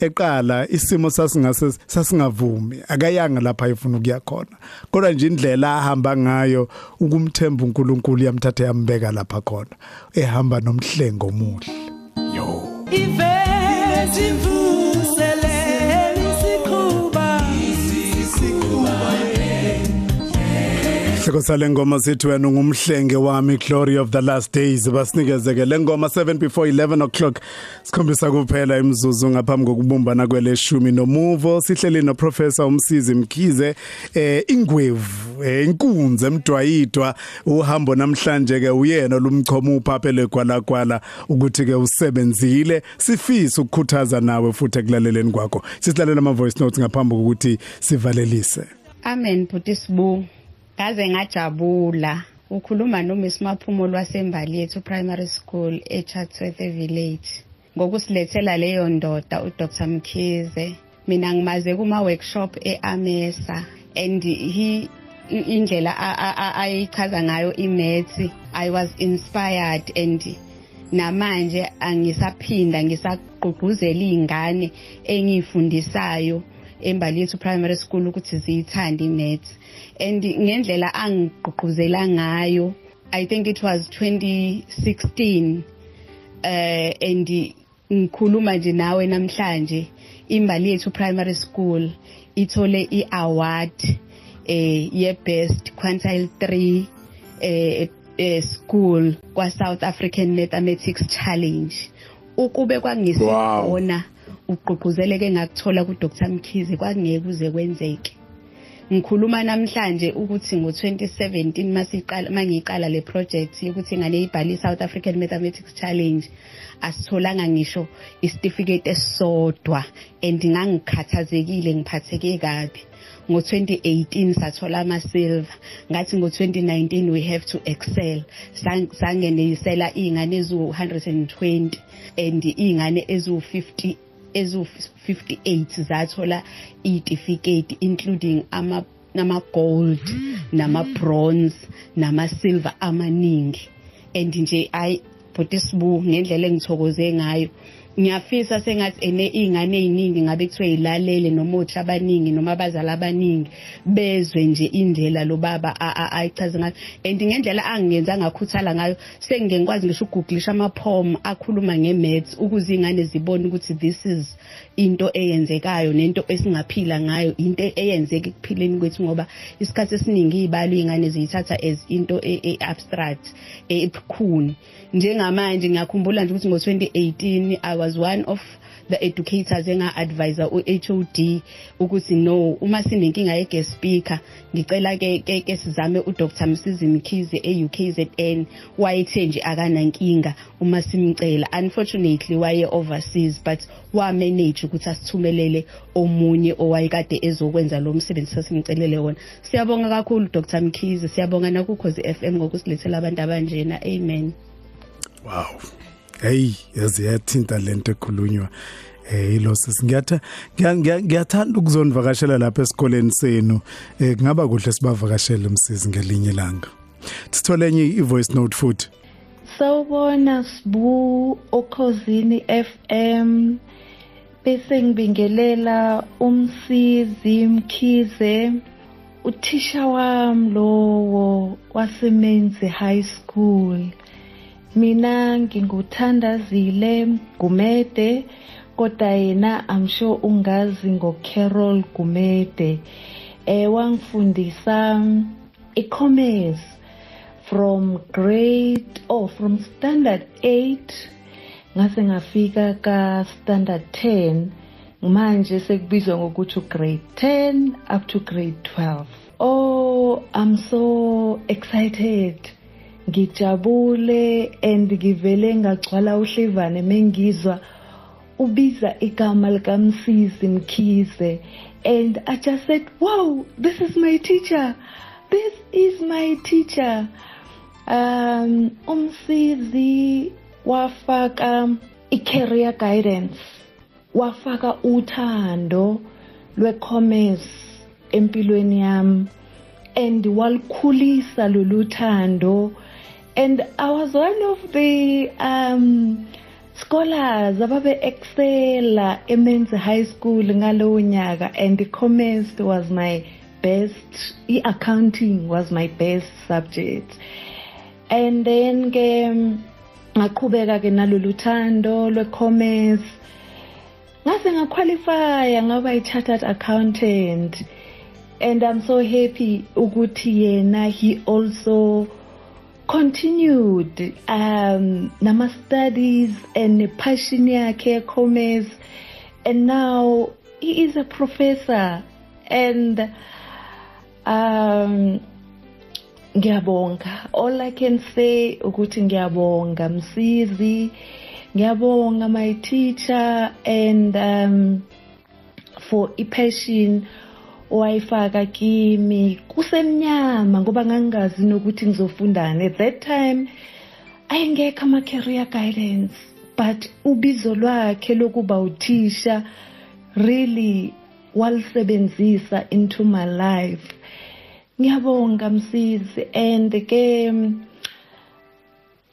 eqala isimo sasingase sasingavumi. Akayanga lapha ayefuna ukuya khona. Kodwa nje indlela ahamba ngayo ukumthemba uNkulunkulu yamthatha yambeka lapha khona ehamba nomhlengo omuhle. Yo. Hloko sale ngoma sithi wena ungumhlenge wami glory of the last days. Basinikeze ke lengoma 7 before 11 o'clock. Sikhombisa kuphela imzuzu ngaphambi kokubumbana kweleshumi nomuvo. Sihleli no professor umsizi Mkhize eh ingwevu eh, inkunzi emdwayidwa. Uhambo namhlanje ke uyena lumchoma uphaphele kwala ukuthi ke usebenzile. Sifisa ukukhuthaza nawe futhi ekulaleleni kwakho. Sisilalela ama voice notes ngaphambi kokuthi sivalelise. Amen bhuti Sibu. Ngaze ngajabula. Ukhuluma noMiss Maphumo wasembali yethu primary school eChatsworth Village. Ngokusilethela leyo ndoda uDr Mkhize. Mina ngimaze kuma workshop eAmesa and he i- indlela a- a- a- ayichaza ngayo imaths I was inspired and namanje angisaphinda ngisagqugquzela izingane engiyifundisayo embali yethu primary school ukuthi ziyithande imaths. And ngendlela angigqugquzela ngayo i think it was 2016 eh and ngikhuluma nje nawe namhlanje imbali yethu primary school ithole iaward eh ye best quintile 3 eh eh, school kwa South African Mathematics Challenge. Ukube kwangisibona ugqugquzeleke ngakuthola ku Dr Mkhize kwangeke kuze kwenzeke. Ngikhuluma namhlanje ukuthi ngo2017 masiqala mangiqala le project ukuthi ingane ibhali South African Mathematics Challenge asitholanga ngisho isitifiketi esodwa and ngangikhathazekile ngiphatheke kabi. Ngo2018 sathola ama silver ngathi ngo2019 we have to excel. Sang- sangenisela izingane ezu120 and izingane ezu50 ezu58 zathola itifiketi including ama nama gold nama bronze nama silver amaningi. And nje ay bhuti sibu ngendlela engithokoze ngayo ngiyafisa sengathi ene izingane eziningi ngabe kuthiwe ilalele noma othi abaningi noma abazali abaningi bezwe nje indlela lo baba a- a- ayichaze ngayo. And ngendlela angenza ngakhuthala ngayo sengingekwazi ngisho ukuguglisha amapom akhuluma nge-maths ukuze izingane zibone ukuthi this is into eyenzekayo nento esingaphila ngayo into eyenzeka ekuphileni kwethu ngoba isikhathi esiningi izibalo izingane ziyithatha as into e- e-abstract ebukhuni. Njengamanje ngiyakhumbula nje ukuthi ngo-2018 i was one of the educators enga-advisa u-HOD ukuthi no uma sinenkinga ye-guest speaker ngicela ke ke ke sizame uDr Msizi Mkhize e-UKZN wayethe nje akanankinga uma simcela. Unfortunately waye overseas but wa manage ukuthi asithumelele omunye owayekade ezokwenza lo msebenzi sasimcelele wona. Siyabonga kakhulu Dr Mkhize. Siyabonga nakukhozi FM ngokusilethela abantu abanjena. Amen. Wow. Hey, yazi yathinta lento ekhulunywa. Eh ilo sesingiyatha ngiya- ngiya- ngiyathanda ukuzonivakashela lapha esikoleni senu. Eh kungaba kuhle sibavakashele umsizi ngelinye ilanga. Sithole enye i-voice note futhi. Sawubona Sibu okhosini FM bese ngibingelela umsizi Mkhize uthisha wami lowo wasemenzi high school. Mina nginguthandazile gumede kodwa yena i'm sure ungazi ngocarol gumede. Eh wangifundisa e-commerce from grade oh from standard 8 ngase ngafika ka standard 10 manje sekubizwa ngokuthi grade 10 up to grade 12 oh i'm so excited. Ngijabule and ngivele ngagcwala uhlevane mengizwa ubiza igama likamsisi mkhize. And i just said wow this is my teacher. This is my teacher. Um umsizi wafaka i-career guidance wafaka uthando lwe-commerce empilweni yami and walukhulisa lolu thando and i was one of the um scholars ababe excella emenze high school ngalowo nyaka and commerce was my best i-accounting was my best subject. And then ke ngaqhubeka ke nalolu thando lwe-commerce. Ngase ngaqualifya ngaba i-chartered accountant and i'm so happy ukuthi yena he also continued um nama-studies and passion yakhe commerce and now he is a professor and um ngiyabonga. All i can say ukuthi ngiyabonga msizi. Ngiyabonga my teacher and um for i-passion owayifaka kimi kusemnyama ngoba ngangingazi nokuthi ngizofundani at that time. Ayengekho ama-career guidance but ubizo lwakhe lokuba uthisha really walisebenzisa into my life. Ngiyabonga msizi and ke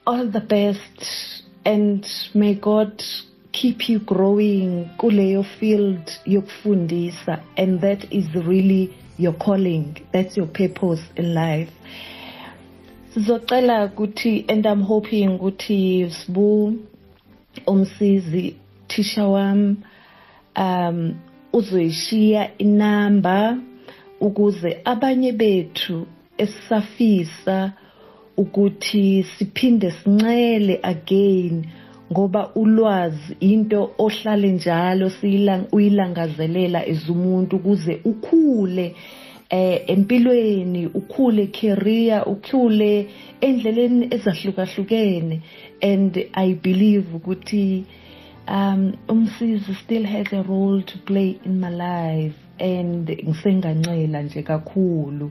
all the best and may god keep you growing kuleyo field yokufundisa and that is really your calling. That's your purpose in life. Sizocela ukuthi and i'm hoping ukuthi sibu umsizi thisha wami um uzoyishiya inamba ukuze abanye bethu esisafisa ukuthi siphinde sincele again ngoba ulwazi into ohlale njalo uyilangazelela as umuntu ukuze ukhule eh empilweni ukhule career ukhule endleleni ezahlukahlukene. And i believe ukuthi um umsizi still has a role to play in my life. And ngisengancela nje kakhulu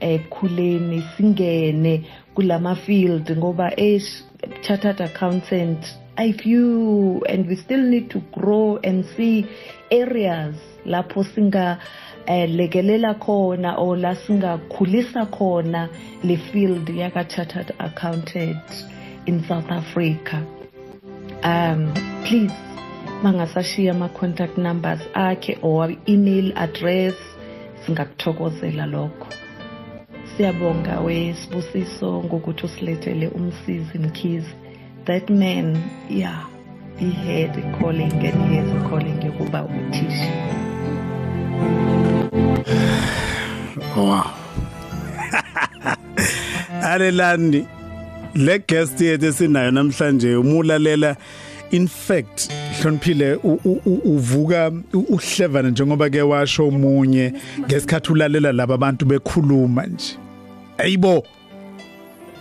ekukhuleni singene kulama field ngoba eish chartered accountant i view and we still need to grow and see areas lapho singa eh, lekelela khona or la singakhulisa khona le field yaka chartered accountant in South Africa. Um please mangasashiya ama contact numbers akhe or email address singakuthokozela lokho. Siyabonga wesibusiso ngokuthi usilethele umsizi mkhizi that man yeah he had a calling and he has a calling yokuba uthisha. Wow alelani le guest yethu esinayo namhlanje umulalela in fact hloniphile u- u- u- uvuka u- uhlevana njengoba ke washo umunye ngesikhathi ulalela laba abantu bekhuluma nje. Ayibo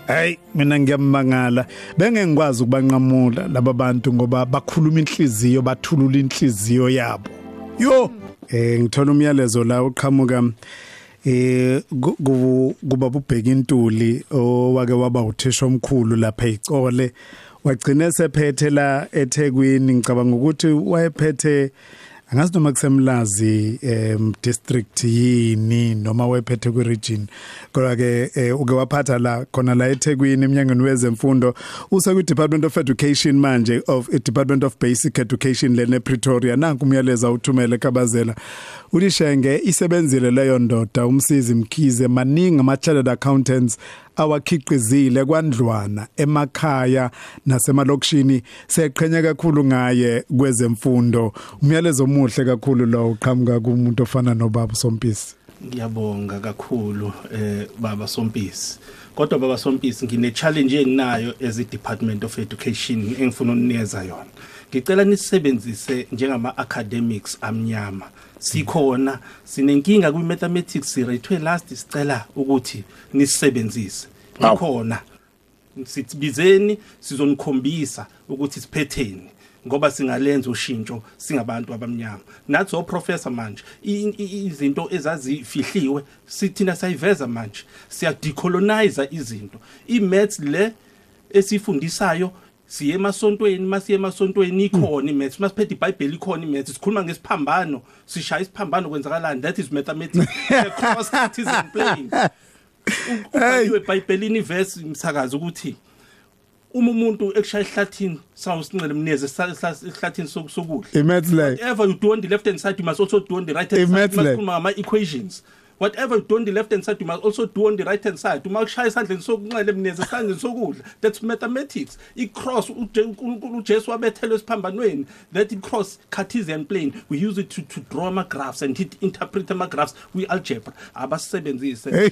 Hey mina ngiyamangala benge ngikwazi ukubanqamula laba bantu ngoba bakhuluma inhliziyo bathulula inhliziyo yabo. Yo eh ngithola umyalezo la uqhamuka eh ku- ku- kuba bubheka intuli owake waba uthisha omkhulu lapha icole wagcina sephethe la eThekwini. Ngicabanga ukuthi wayephethe angazi noma kusemlazi em district yini noma wephethe ku region kodwa ke eh, uke waphatha la khona la eThekwini eminyangweni wezemfundo use ku Department of Education manje of eh, Department of Basic Education lene Pretoria nanku umyaleza uthumele kabazela. Ulishenge isebenzile leyo ndoda umsizi mkhize maningi ama chartered accountants awakhiqizile kwandlwana emakhaya nasemalokishini. Seqhenya kakhulu ngaye kwezemfundo. Umyalezo omuhle kakhulu lo uqhamuka kumuntu ofana nobaba Sompisi ngiyabonga kakhulu eh baba Sompisi kodwa baba Sompisi ngine challenge enginayo as i Department of Education engifuna ukunikeza yona. Ngicela nisebenzise njengama academics amnyama. Sikhona sinenkinga kwi mathematics sirethwe last sicela ukuthi nisebenzise ikhona. Sibizeni sizonikhombisa ukuthi siphetheni ngoba singalenza ushintsho singabantu abamnyama. Nathi oprofessor manje i- i- izinto ezazifihliwe sithina sayiveza manje siya decolonize izinto. Imaths le esifundisayo siye emasontweni masiye emasontweni ikhona imaths masiphethe iBhayibheli ikhona imaths sikhuluma ngesiphambano sishaya isiphambano kwenzakalani? That is mathematics. Across citizen plane ubhaliwe eBhayibhelini verse imsakazo ukuthi uma umuntu ekushaya ehlathini sawu sinqele mneze ehlathini sokudla. Imaths lay whatever you do on the left hand side you must also do on the right hand side Imaths You must le. khuluma ngama equations whatever you do on the left hand side you must also do on the right hand side. Uma kushaya esandleni sokunxele mneze esandleni sokudla. That's mathematics. I-cross ujesu wabethelwe esiphambanweni. That i-cross cartesian plane we use it to, to draw ama-graphs and hit interpret ama-graphs kwi-algebra. Abasisebenzise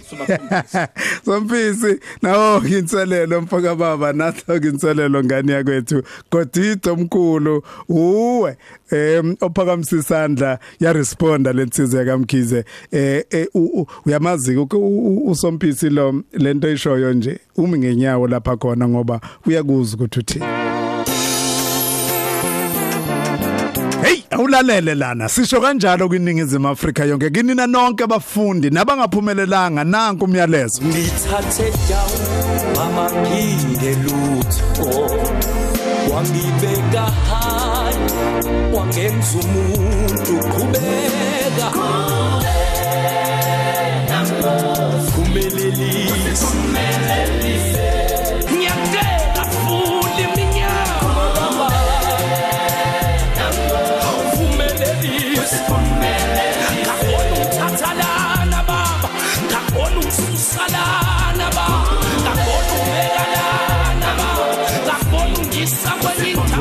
Sompisi nawo inselelo mfaka baba natho inselelo ngani yakwethu. Godido omkhulu uwe. Em ophakamisa isandla ya responda lensize kamkhize eh eh, uyamazi usompisi lo lento ishoyo nje umi ngenyawo lapha khona ngoba uyakuzwa ukuthi uthini. Awulalele lana sisho kanjalo kwiningizimu Afrika yonke kinina nonke abafundi nabangaphumelelanga nanku umyalezo. Ngithathe down amaphinde lutho wangibeka high. Wangenza umuntu qhubeka phumelelisa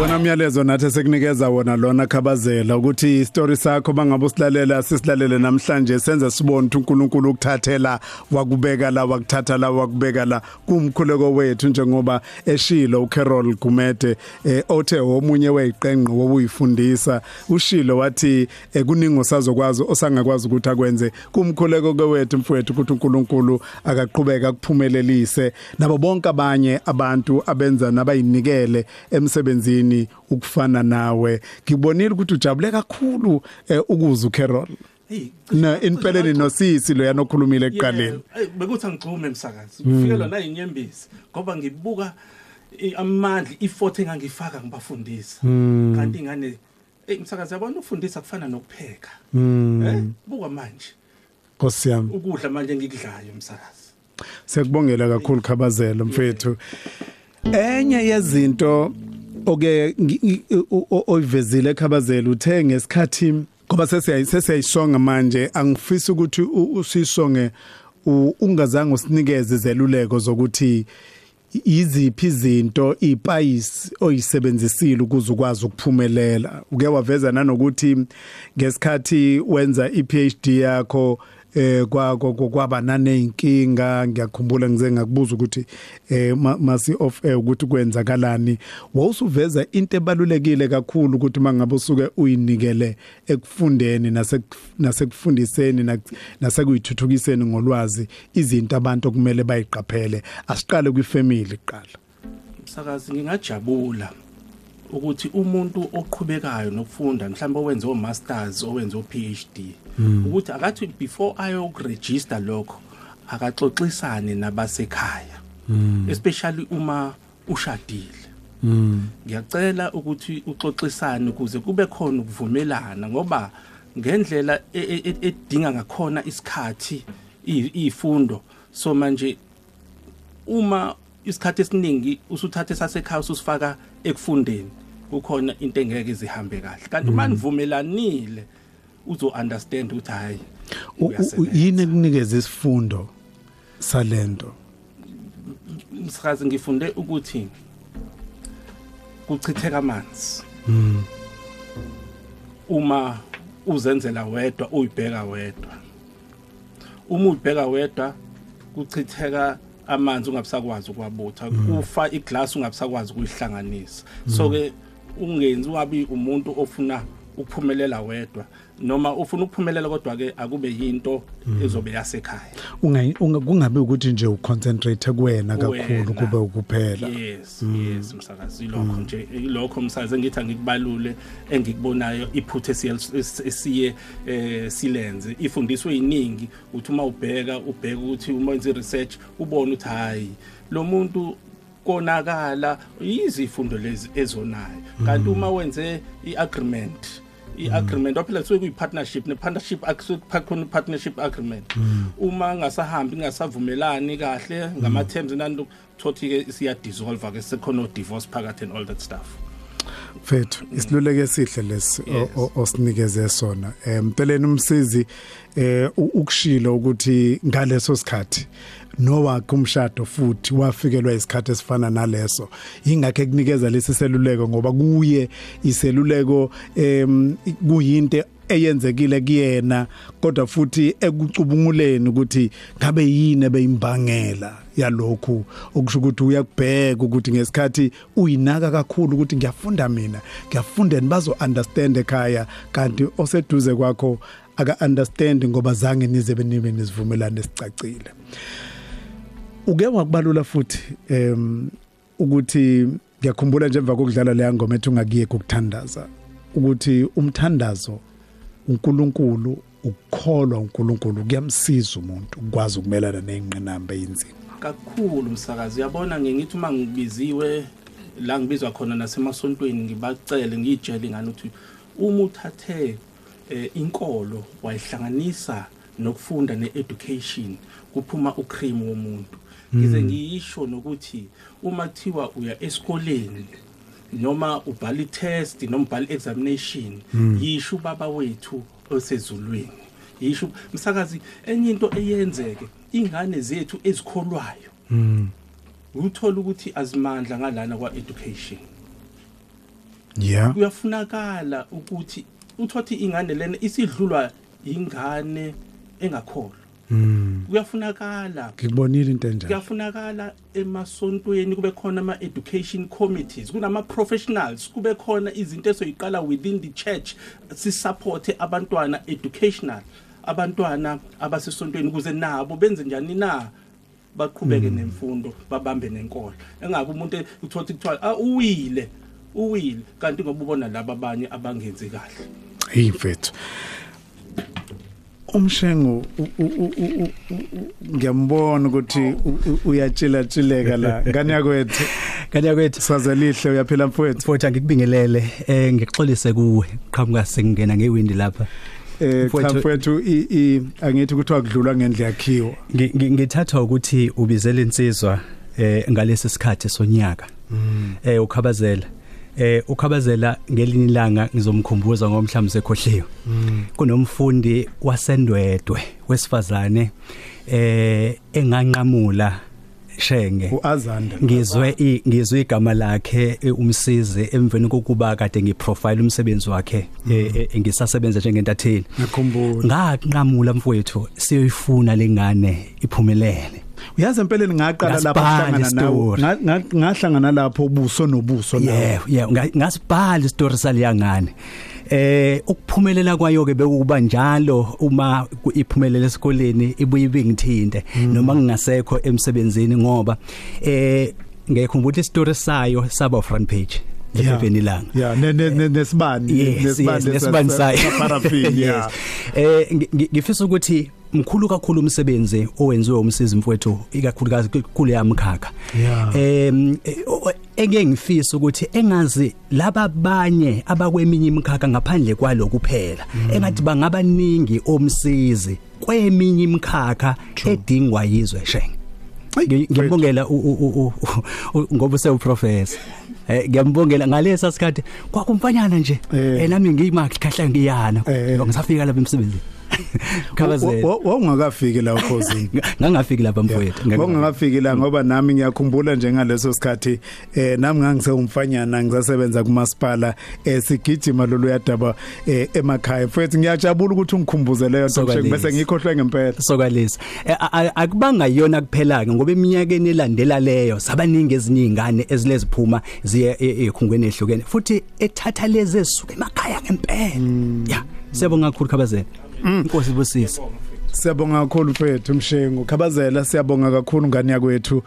kwenye Wona umyalezo nathi sekunikeza wona lona khabazela ukuthi istory sakho bangabe usilalela sisilalele namhlanje senze sibone ukuthi uNkulunkulu ukuthathela wakubeka la wakuthatha la wakubeka la. Kumkhuleko wethu njengoba eshilo uCarol Gumede eh, othe omunye weyiqenqe wobuyifundisa ushilo wathi eh, kuningi osazokwazi osangakwazi ukuthi akwenze. Kumkhuleko kwethu mfowethu ukuthi uNkulunkulu akaqhubeka kuphumelelise nabo bonke abanye abantu abenza nabayinikele emsebenzini ukufana nawe. Ngibonile ukuthi ujabule kakhulu eh, ukuza uCarol na inpeleni nosisi lo yanokhulumile ekuqaleni. bekuthi angigcume emsakazi ufikelwa na inyembezi ngoba ngibuka amandla i-effort engangifaka ngibafundisa. Kanti ingane eh umsakazi yabona ufundisa kufana nokupheka? Eh buka manje. Nkosi yami. Ukudla manje ngikudlayo umsakazi Siyakubongela kakhulu Khabazela mfethu. Enye yezinto oke oyivezile eKhabazela uthe ngesikhathi ngoba sesiyayi sesiyayisonga manje angifisi ukuthi usisonge ungazange usinikeze zeluleko zokuthi iziphi izinto ipayisi oyisebenzisile ukuze ukwazi ukuphumelela. Uke waveza nanokuthi ngesikhathi wenza iPhD yakho eh kwa kwa- kwa- kwaba naneyinkinga ngiyakhumbula ngize ngakubuza ukuthi eh ma- masi off air ukuthi kwenzakalani. Wawusuveza into ebalulekile kakhulu ukuthi mangabe usuke uyinikele ekufundeni nase- nasekufundiseni nasekuyithuthukiseni ngolwazi izinto abantu okumele bayiqaphele. Asiqale kwifamily kuqala. Umsakazi ngingajabula ukuthi umuntu oqhubekayo nokufunda mhlawumbe owenze o masters owenze o PhD ukuthi akathi before ayokuregister lokho akaxoxisane nabasekhaya especially uma ushadile. Ngiyacela ukuthi uxoxisane ukuze kube khona ukuvumelana ngoba ngendlela e- e- e- edinga ngakhona isikhathi izifundo so manje uma isikhathi esiningi usuthathe sasekhaya usifaka ekufundeni kukhona into engeke zihambe kahle. Kanti uma nivumelanile uzo understand ukuthi hayi U- u- u- uyasebenza. yini ekunikeza isifundo salento? Msakazi ngifunde ukuthi kuchitheka amanzi. Uma uzenzela wedwa uyibheka wedwa. Uma uyibheka wedwa kuchitheka amanzi ungabusakwazi ukwabutha kufa iglass ungabusakwazi ukuyihlanganisa. So ke ungenzi wabi umuntu ofuna ukuphumelela wedwa. Noma ufuna ukuphumelela kodwa ke akube yinto ezobe yasekhaya. Unga- unga- kungabe ukuthi nje uconcentrate kuwena kakhulu kube ukuphela. Yes yes msakazi. Lokho nje lokho msakazi engithi angikubalule engikubonayo iphuthe esiye eh, silenze. Ifundiswe yiningi uthi uma ubheka ubheka ukuthi uma wenza research ubone ukuthi hayi lo muntu konakala izifundo lezi ezonayo. Kanti uma wenze iagreement i-agreement waphela suke kuyi-partnership ne-partnership khona i-partnership agreement uma ngasahambi ngasavumelani kahle ngama-terms nani thothi-ke siyadissolve-ke sekhona o-divorce phakathi and all that stuff Mfethu isiluleke esihle lesi o- Yes. o- osinikeze sona. Eh mpeleni umsizi eh u- ukushilo ukuthi ngaleso sikhathi nowakhe umshado futhi wafikelwa isikhathi esifana naleso. Ingakho ekunikeza lesi seluleko ngoba kuye iseluleko em kuyinte eyenzekile kuyena kodwa futhi ekucubunguleni ukuthi ngabe yini ebeyimbangela yalokhu. Okusho ukuthi uyakubheka ukuthi ngesikhathi uyinaka kakhulu ukuthi ngiyafunda mina ngiyafunda nibazo understand ekhaya. Kanti oseduze kwakho aka understand ngoba zange nize benibe nisivumelane esicacile. Uke wakubalula futhi em ukuthi ngiyakhumbula nje emva kokudlala leya ngoma ethi ungakiyeke ukuthandaza ukuthi umthandazo uNkulunkulu ukukholwa uNkulunkulu kuyamsiza umuntu ukwazi ukumelana nezingqinamba einzima kakhulu msakazi. Uyabona ngithi uma ngibiziwe la ngibizwa khona nasemasontweni ngibacele ngiyitshele ingane ukuthi uma uthathe eh, inkolo wayihlanganisa nokufunda ne-education kuphuma ucream womuntu. Ngize ngiyisho nokuthi uma kuthiwa uya esikoleni noma ubhala i-test noma ubhala i-examination yisho ubaba wethu osezulwini. Yisho msakazi enye into eyenzeke ingane zethu ezikholwayo uthola ukuthi azimandla ngalana kwa-education. Yeah. Kuyafunakala ukuthi uthothi ingane lena isidlulwa ingane engakholwa. Kuyafunakala. Ngikubonile into enjalo. Kuyafunakala emasontweni kube khona ama-education committees kunama-professionals kube khona izinto esoyiqala within the church sisupporte abantwana educational abantwana abasesontweni ukuze nabo benze njani na? Baqhubeke nemfundo babambe nenkolo. Engabe umuntu uthothi kuthiwa ah uwile uwile. Kanti ngoba ubona laba abanye abangenzi kahle. Hey mfethu. Umshengo ngiyambona ukuthi uyatshila tshileka la. Ngani yakwethu? Kanti yakwethu? Sazelihle uyaphila mfowethu. Futhi ngikubingelele eh ngixolise kuwe. Qhamuka sengena ngewindi lapha. Eh Mfowethu- mfowethu i- angithi ukuthi wakudlula ngendle yakhiwa. Ngi- ngi- ngithatha ukuthi ubizela insizwa eh ngalesi sikhathi sonyaka. Eh ukhabazela. Eh ukhabazela ngelinye ilanga ngizomkhumbuza ngomhlanje sekhohliwe. Kunomfundi wasendwedwe wesifazane eh enganqamula shenge. Uazanda ngizwe ngizwe igama lakhe eh, umsizi emveni kokuba kade ngiprofile umsebenzi wakhe eh, eh, ngisasebenza njengentatheli. Ngikhumbula ngaqhamula mfowethu siyoyifuna lengane iphumelele. Uyazi empeleni ngaqala lapha Ngasibhala kuhlangana nawe ngahlangana lapho ubuso nobuso nawe nga- ngasibhala istory saliyangane eh ukuphumelela kwayo ke bekuba njalo uma iphumelela esikoleni ibuye ibingithinte noma ngingasekho emsebenzini ngoba eh ngekhumbula istory sayo saba front page Yeah. ephepheni langa. yeah ne- ne- ne- nesibani lesa- nesibani sayo. sa- parafini yeah. Eh ngi- ngi- ngifisa ukuthi mkhulu kakhulu umsebenzi owenziwe umsizi mfowethu ikakhulukazi kule yamkhakha. Em eke ngifisa ukuthi engazi laba abanye abakweminye imikhakha ngaphandle kwaloku kuphela engathi bangabaningi omsizi kweminye imikhakha edingwa yizwe shenge Ngi- ngiyambongela u- u- u- u- u- ngoba usewuprofessor eh ngiyambongela ngalesa sikhathi kwakumfanyana nje. Eh. eh nami ngiyimakhahla ngiyana. Eh. ngisafika lapha emsebenzini. khabazela wawungakafiki la ukhosini ngangafiki lapha mfowethu Wawungakafiki la ngoba nami ngiyakhumbula nje ngaleso sikhathi eh nami ngangisewumfanyana ngisasebenza kumasipala eh sigijima lolu yadaba eh emakhaya. Futhi ngiyajabula ukuthi ungikhumbuze leyo nto Sokwalesi. nje bese ngikhohlwe ngempela. Sokwalisa Eh, a- a- akubanga yona kuphela ke ngoba eminyakeni elandela leyo sabaningi ezinye izingane ezileziphuma ziye e- ekhungweni ehlukene. Futhi ethatha lezi esuka emakhaya ngempela. Ya siyabonga kakhulu khabazela. Inkosi busisi. Siyabonga kakhulu mfethu Mshengu. Khabazela siyabonga kakhulu ngani yakwethu.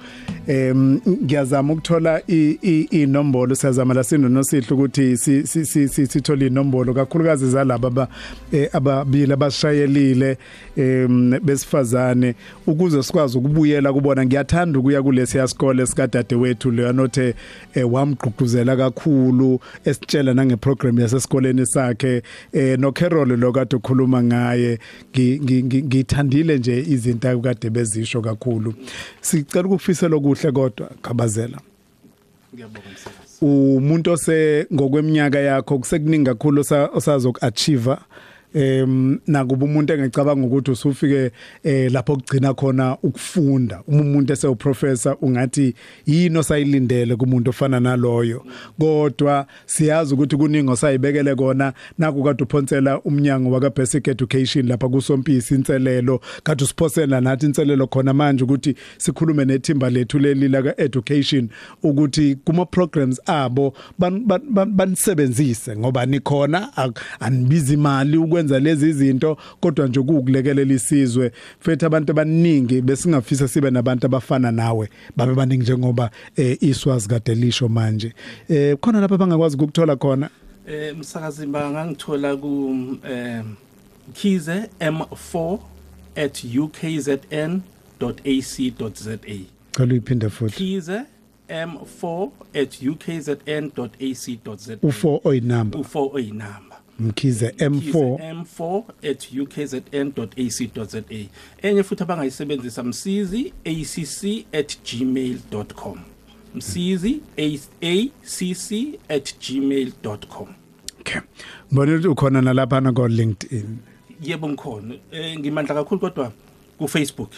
Em ngiyazama ukuthola inombolo. Siyazama la sindo nosihle ukuthi si- si- si- si- sithole inombolo kakhulukazi zalabo eh, ababili abashayelile em besifazane. Ukuze sikwazi ukubuyela kubona ngiyathanda ukuya kulesi yasikole sikadade wethu le anothe eh, wamgqugquzela kakhulu esitshela nange program yasesikoleni sakhe. Eh no Carol lo kade ukhuluma ngaye ngi- ngithandile nje izinto akade bezisho kakhulu. Sicela ukufisela okuhle kodwa khabazela. Ngiyabonga msakazi umuntu ose ngokweminyaka yakho kusekuningi kakhulu osa- osazokuachieve em nakuba umuntu engicabanga ukuthi usufike eh lapho kugcina khona ukufunda. Uma umuntu esewuprofessor ungathi yini osayilindele kumuntu ofana naloyo? Kodwa siyazi ukuthi kuningi osayibekele kona naku kade uphonsela umnyango waka basic education lapha kusompisi inselelo. Kade usiphosela nathi inselelo khona manje ukuthi sikhulume nethimba lethu leli la education ukuthi kuma programs abo ban- ban- ban- banisebenzise ngoba nikhona anibizi imali ukwenza lezi zinto kodwa nje ukukulekelela isizwe. Futhi abantu abaningi besingafisa sibe nabantu abafana nawe babe baningi njengoba eh, iswazi kade lisho manje. Eh khona lapha bangakwazi ukuthola khona? Eh msakazi bangangithola ku eh khize m4 at ukzn.ac.za cela uyiphinde futhi. Khize m4 at ukzn.ac.za u4 oyinamba u4 oyinamba mkhize M4 m4 at ukzn.ac.za enye futhi abangayisebenzisa msizi acc at gmail.com msizi acc at gmail.com okay. Mbona ukuthi ukhona nalapha na ko LinkedIn yebo ngikhona. Eh ngimandla kakhulu kodwa ku Facebook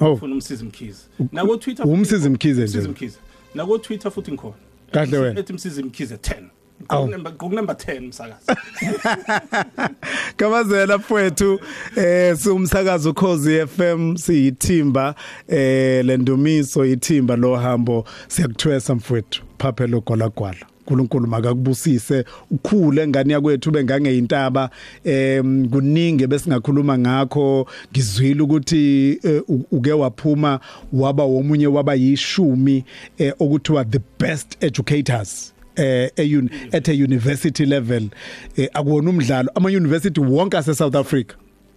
Oh. ufuna umsizi mkhize. Nako Twitter Umsizi Mkhize nje. umsizi mkhize. Nako Twitter futhi ngikhona. Kahle wena. ethi msizi mkhize 10 Ngokunumber 10 msakazi. Kamazela mfowethu eh siumsakazo ukhozi FM siyithimba eh lendumiso ithimba lo hambo siyakuthwesa mfowethu phaphelo golagwala uNkulunkulu makakubusise ukhule ngani yakwethu bengangeyintaba em kuningi besingakhuluma ngakho. Ngizwile ukuthi eh, uke waphuma waba womunye waba yishumi eh, okuthiwa the best educators. Eh eyun at a university level eh akuwona umdlalo. Ama university wonke ase South Africa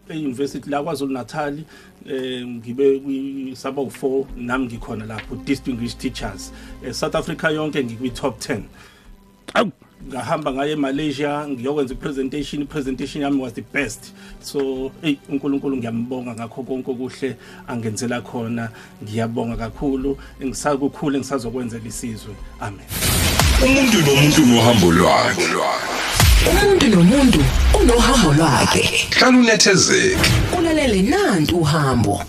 euniversity la kwaZulu Natal eh ngibe kwi- saba u4 nami ngikhona lapho distinguished teachers. Eh, South Africa yonke ngikwi top 10 Awu. ngahamba ngaye eMalaysia ngiyokwenza ipresentation ipresentation yami was the best. So hey uNkulunkulu ngiyambonga ngakho konke okuhle angenzela khona. Ngiyabonga kakhulu. Ngisakukhule ngisazokwenzela isizwe. Amen. Umuntu nomuntu nohambo lwakhe. Umuntu nomuntu unohambo lwakhe. Hlala unethezeke. Ulalele nantu uhambo.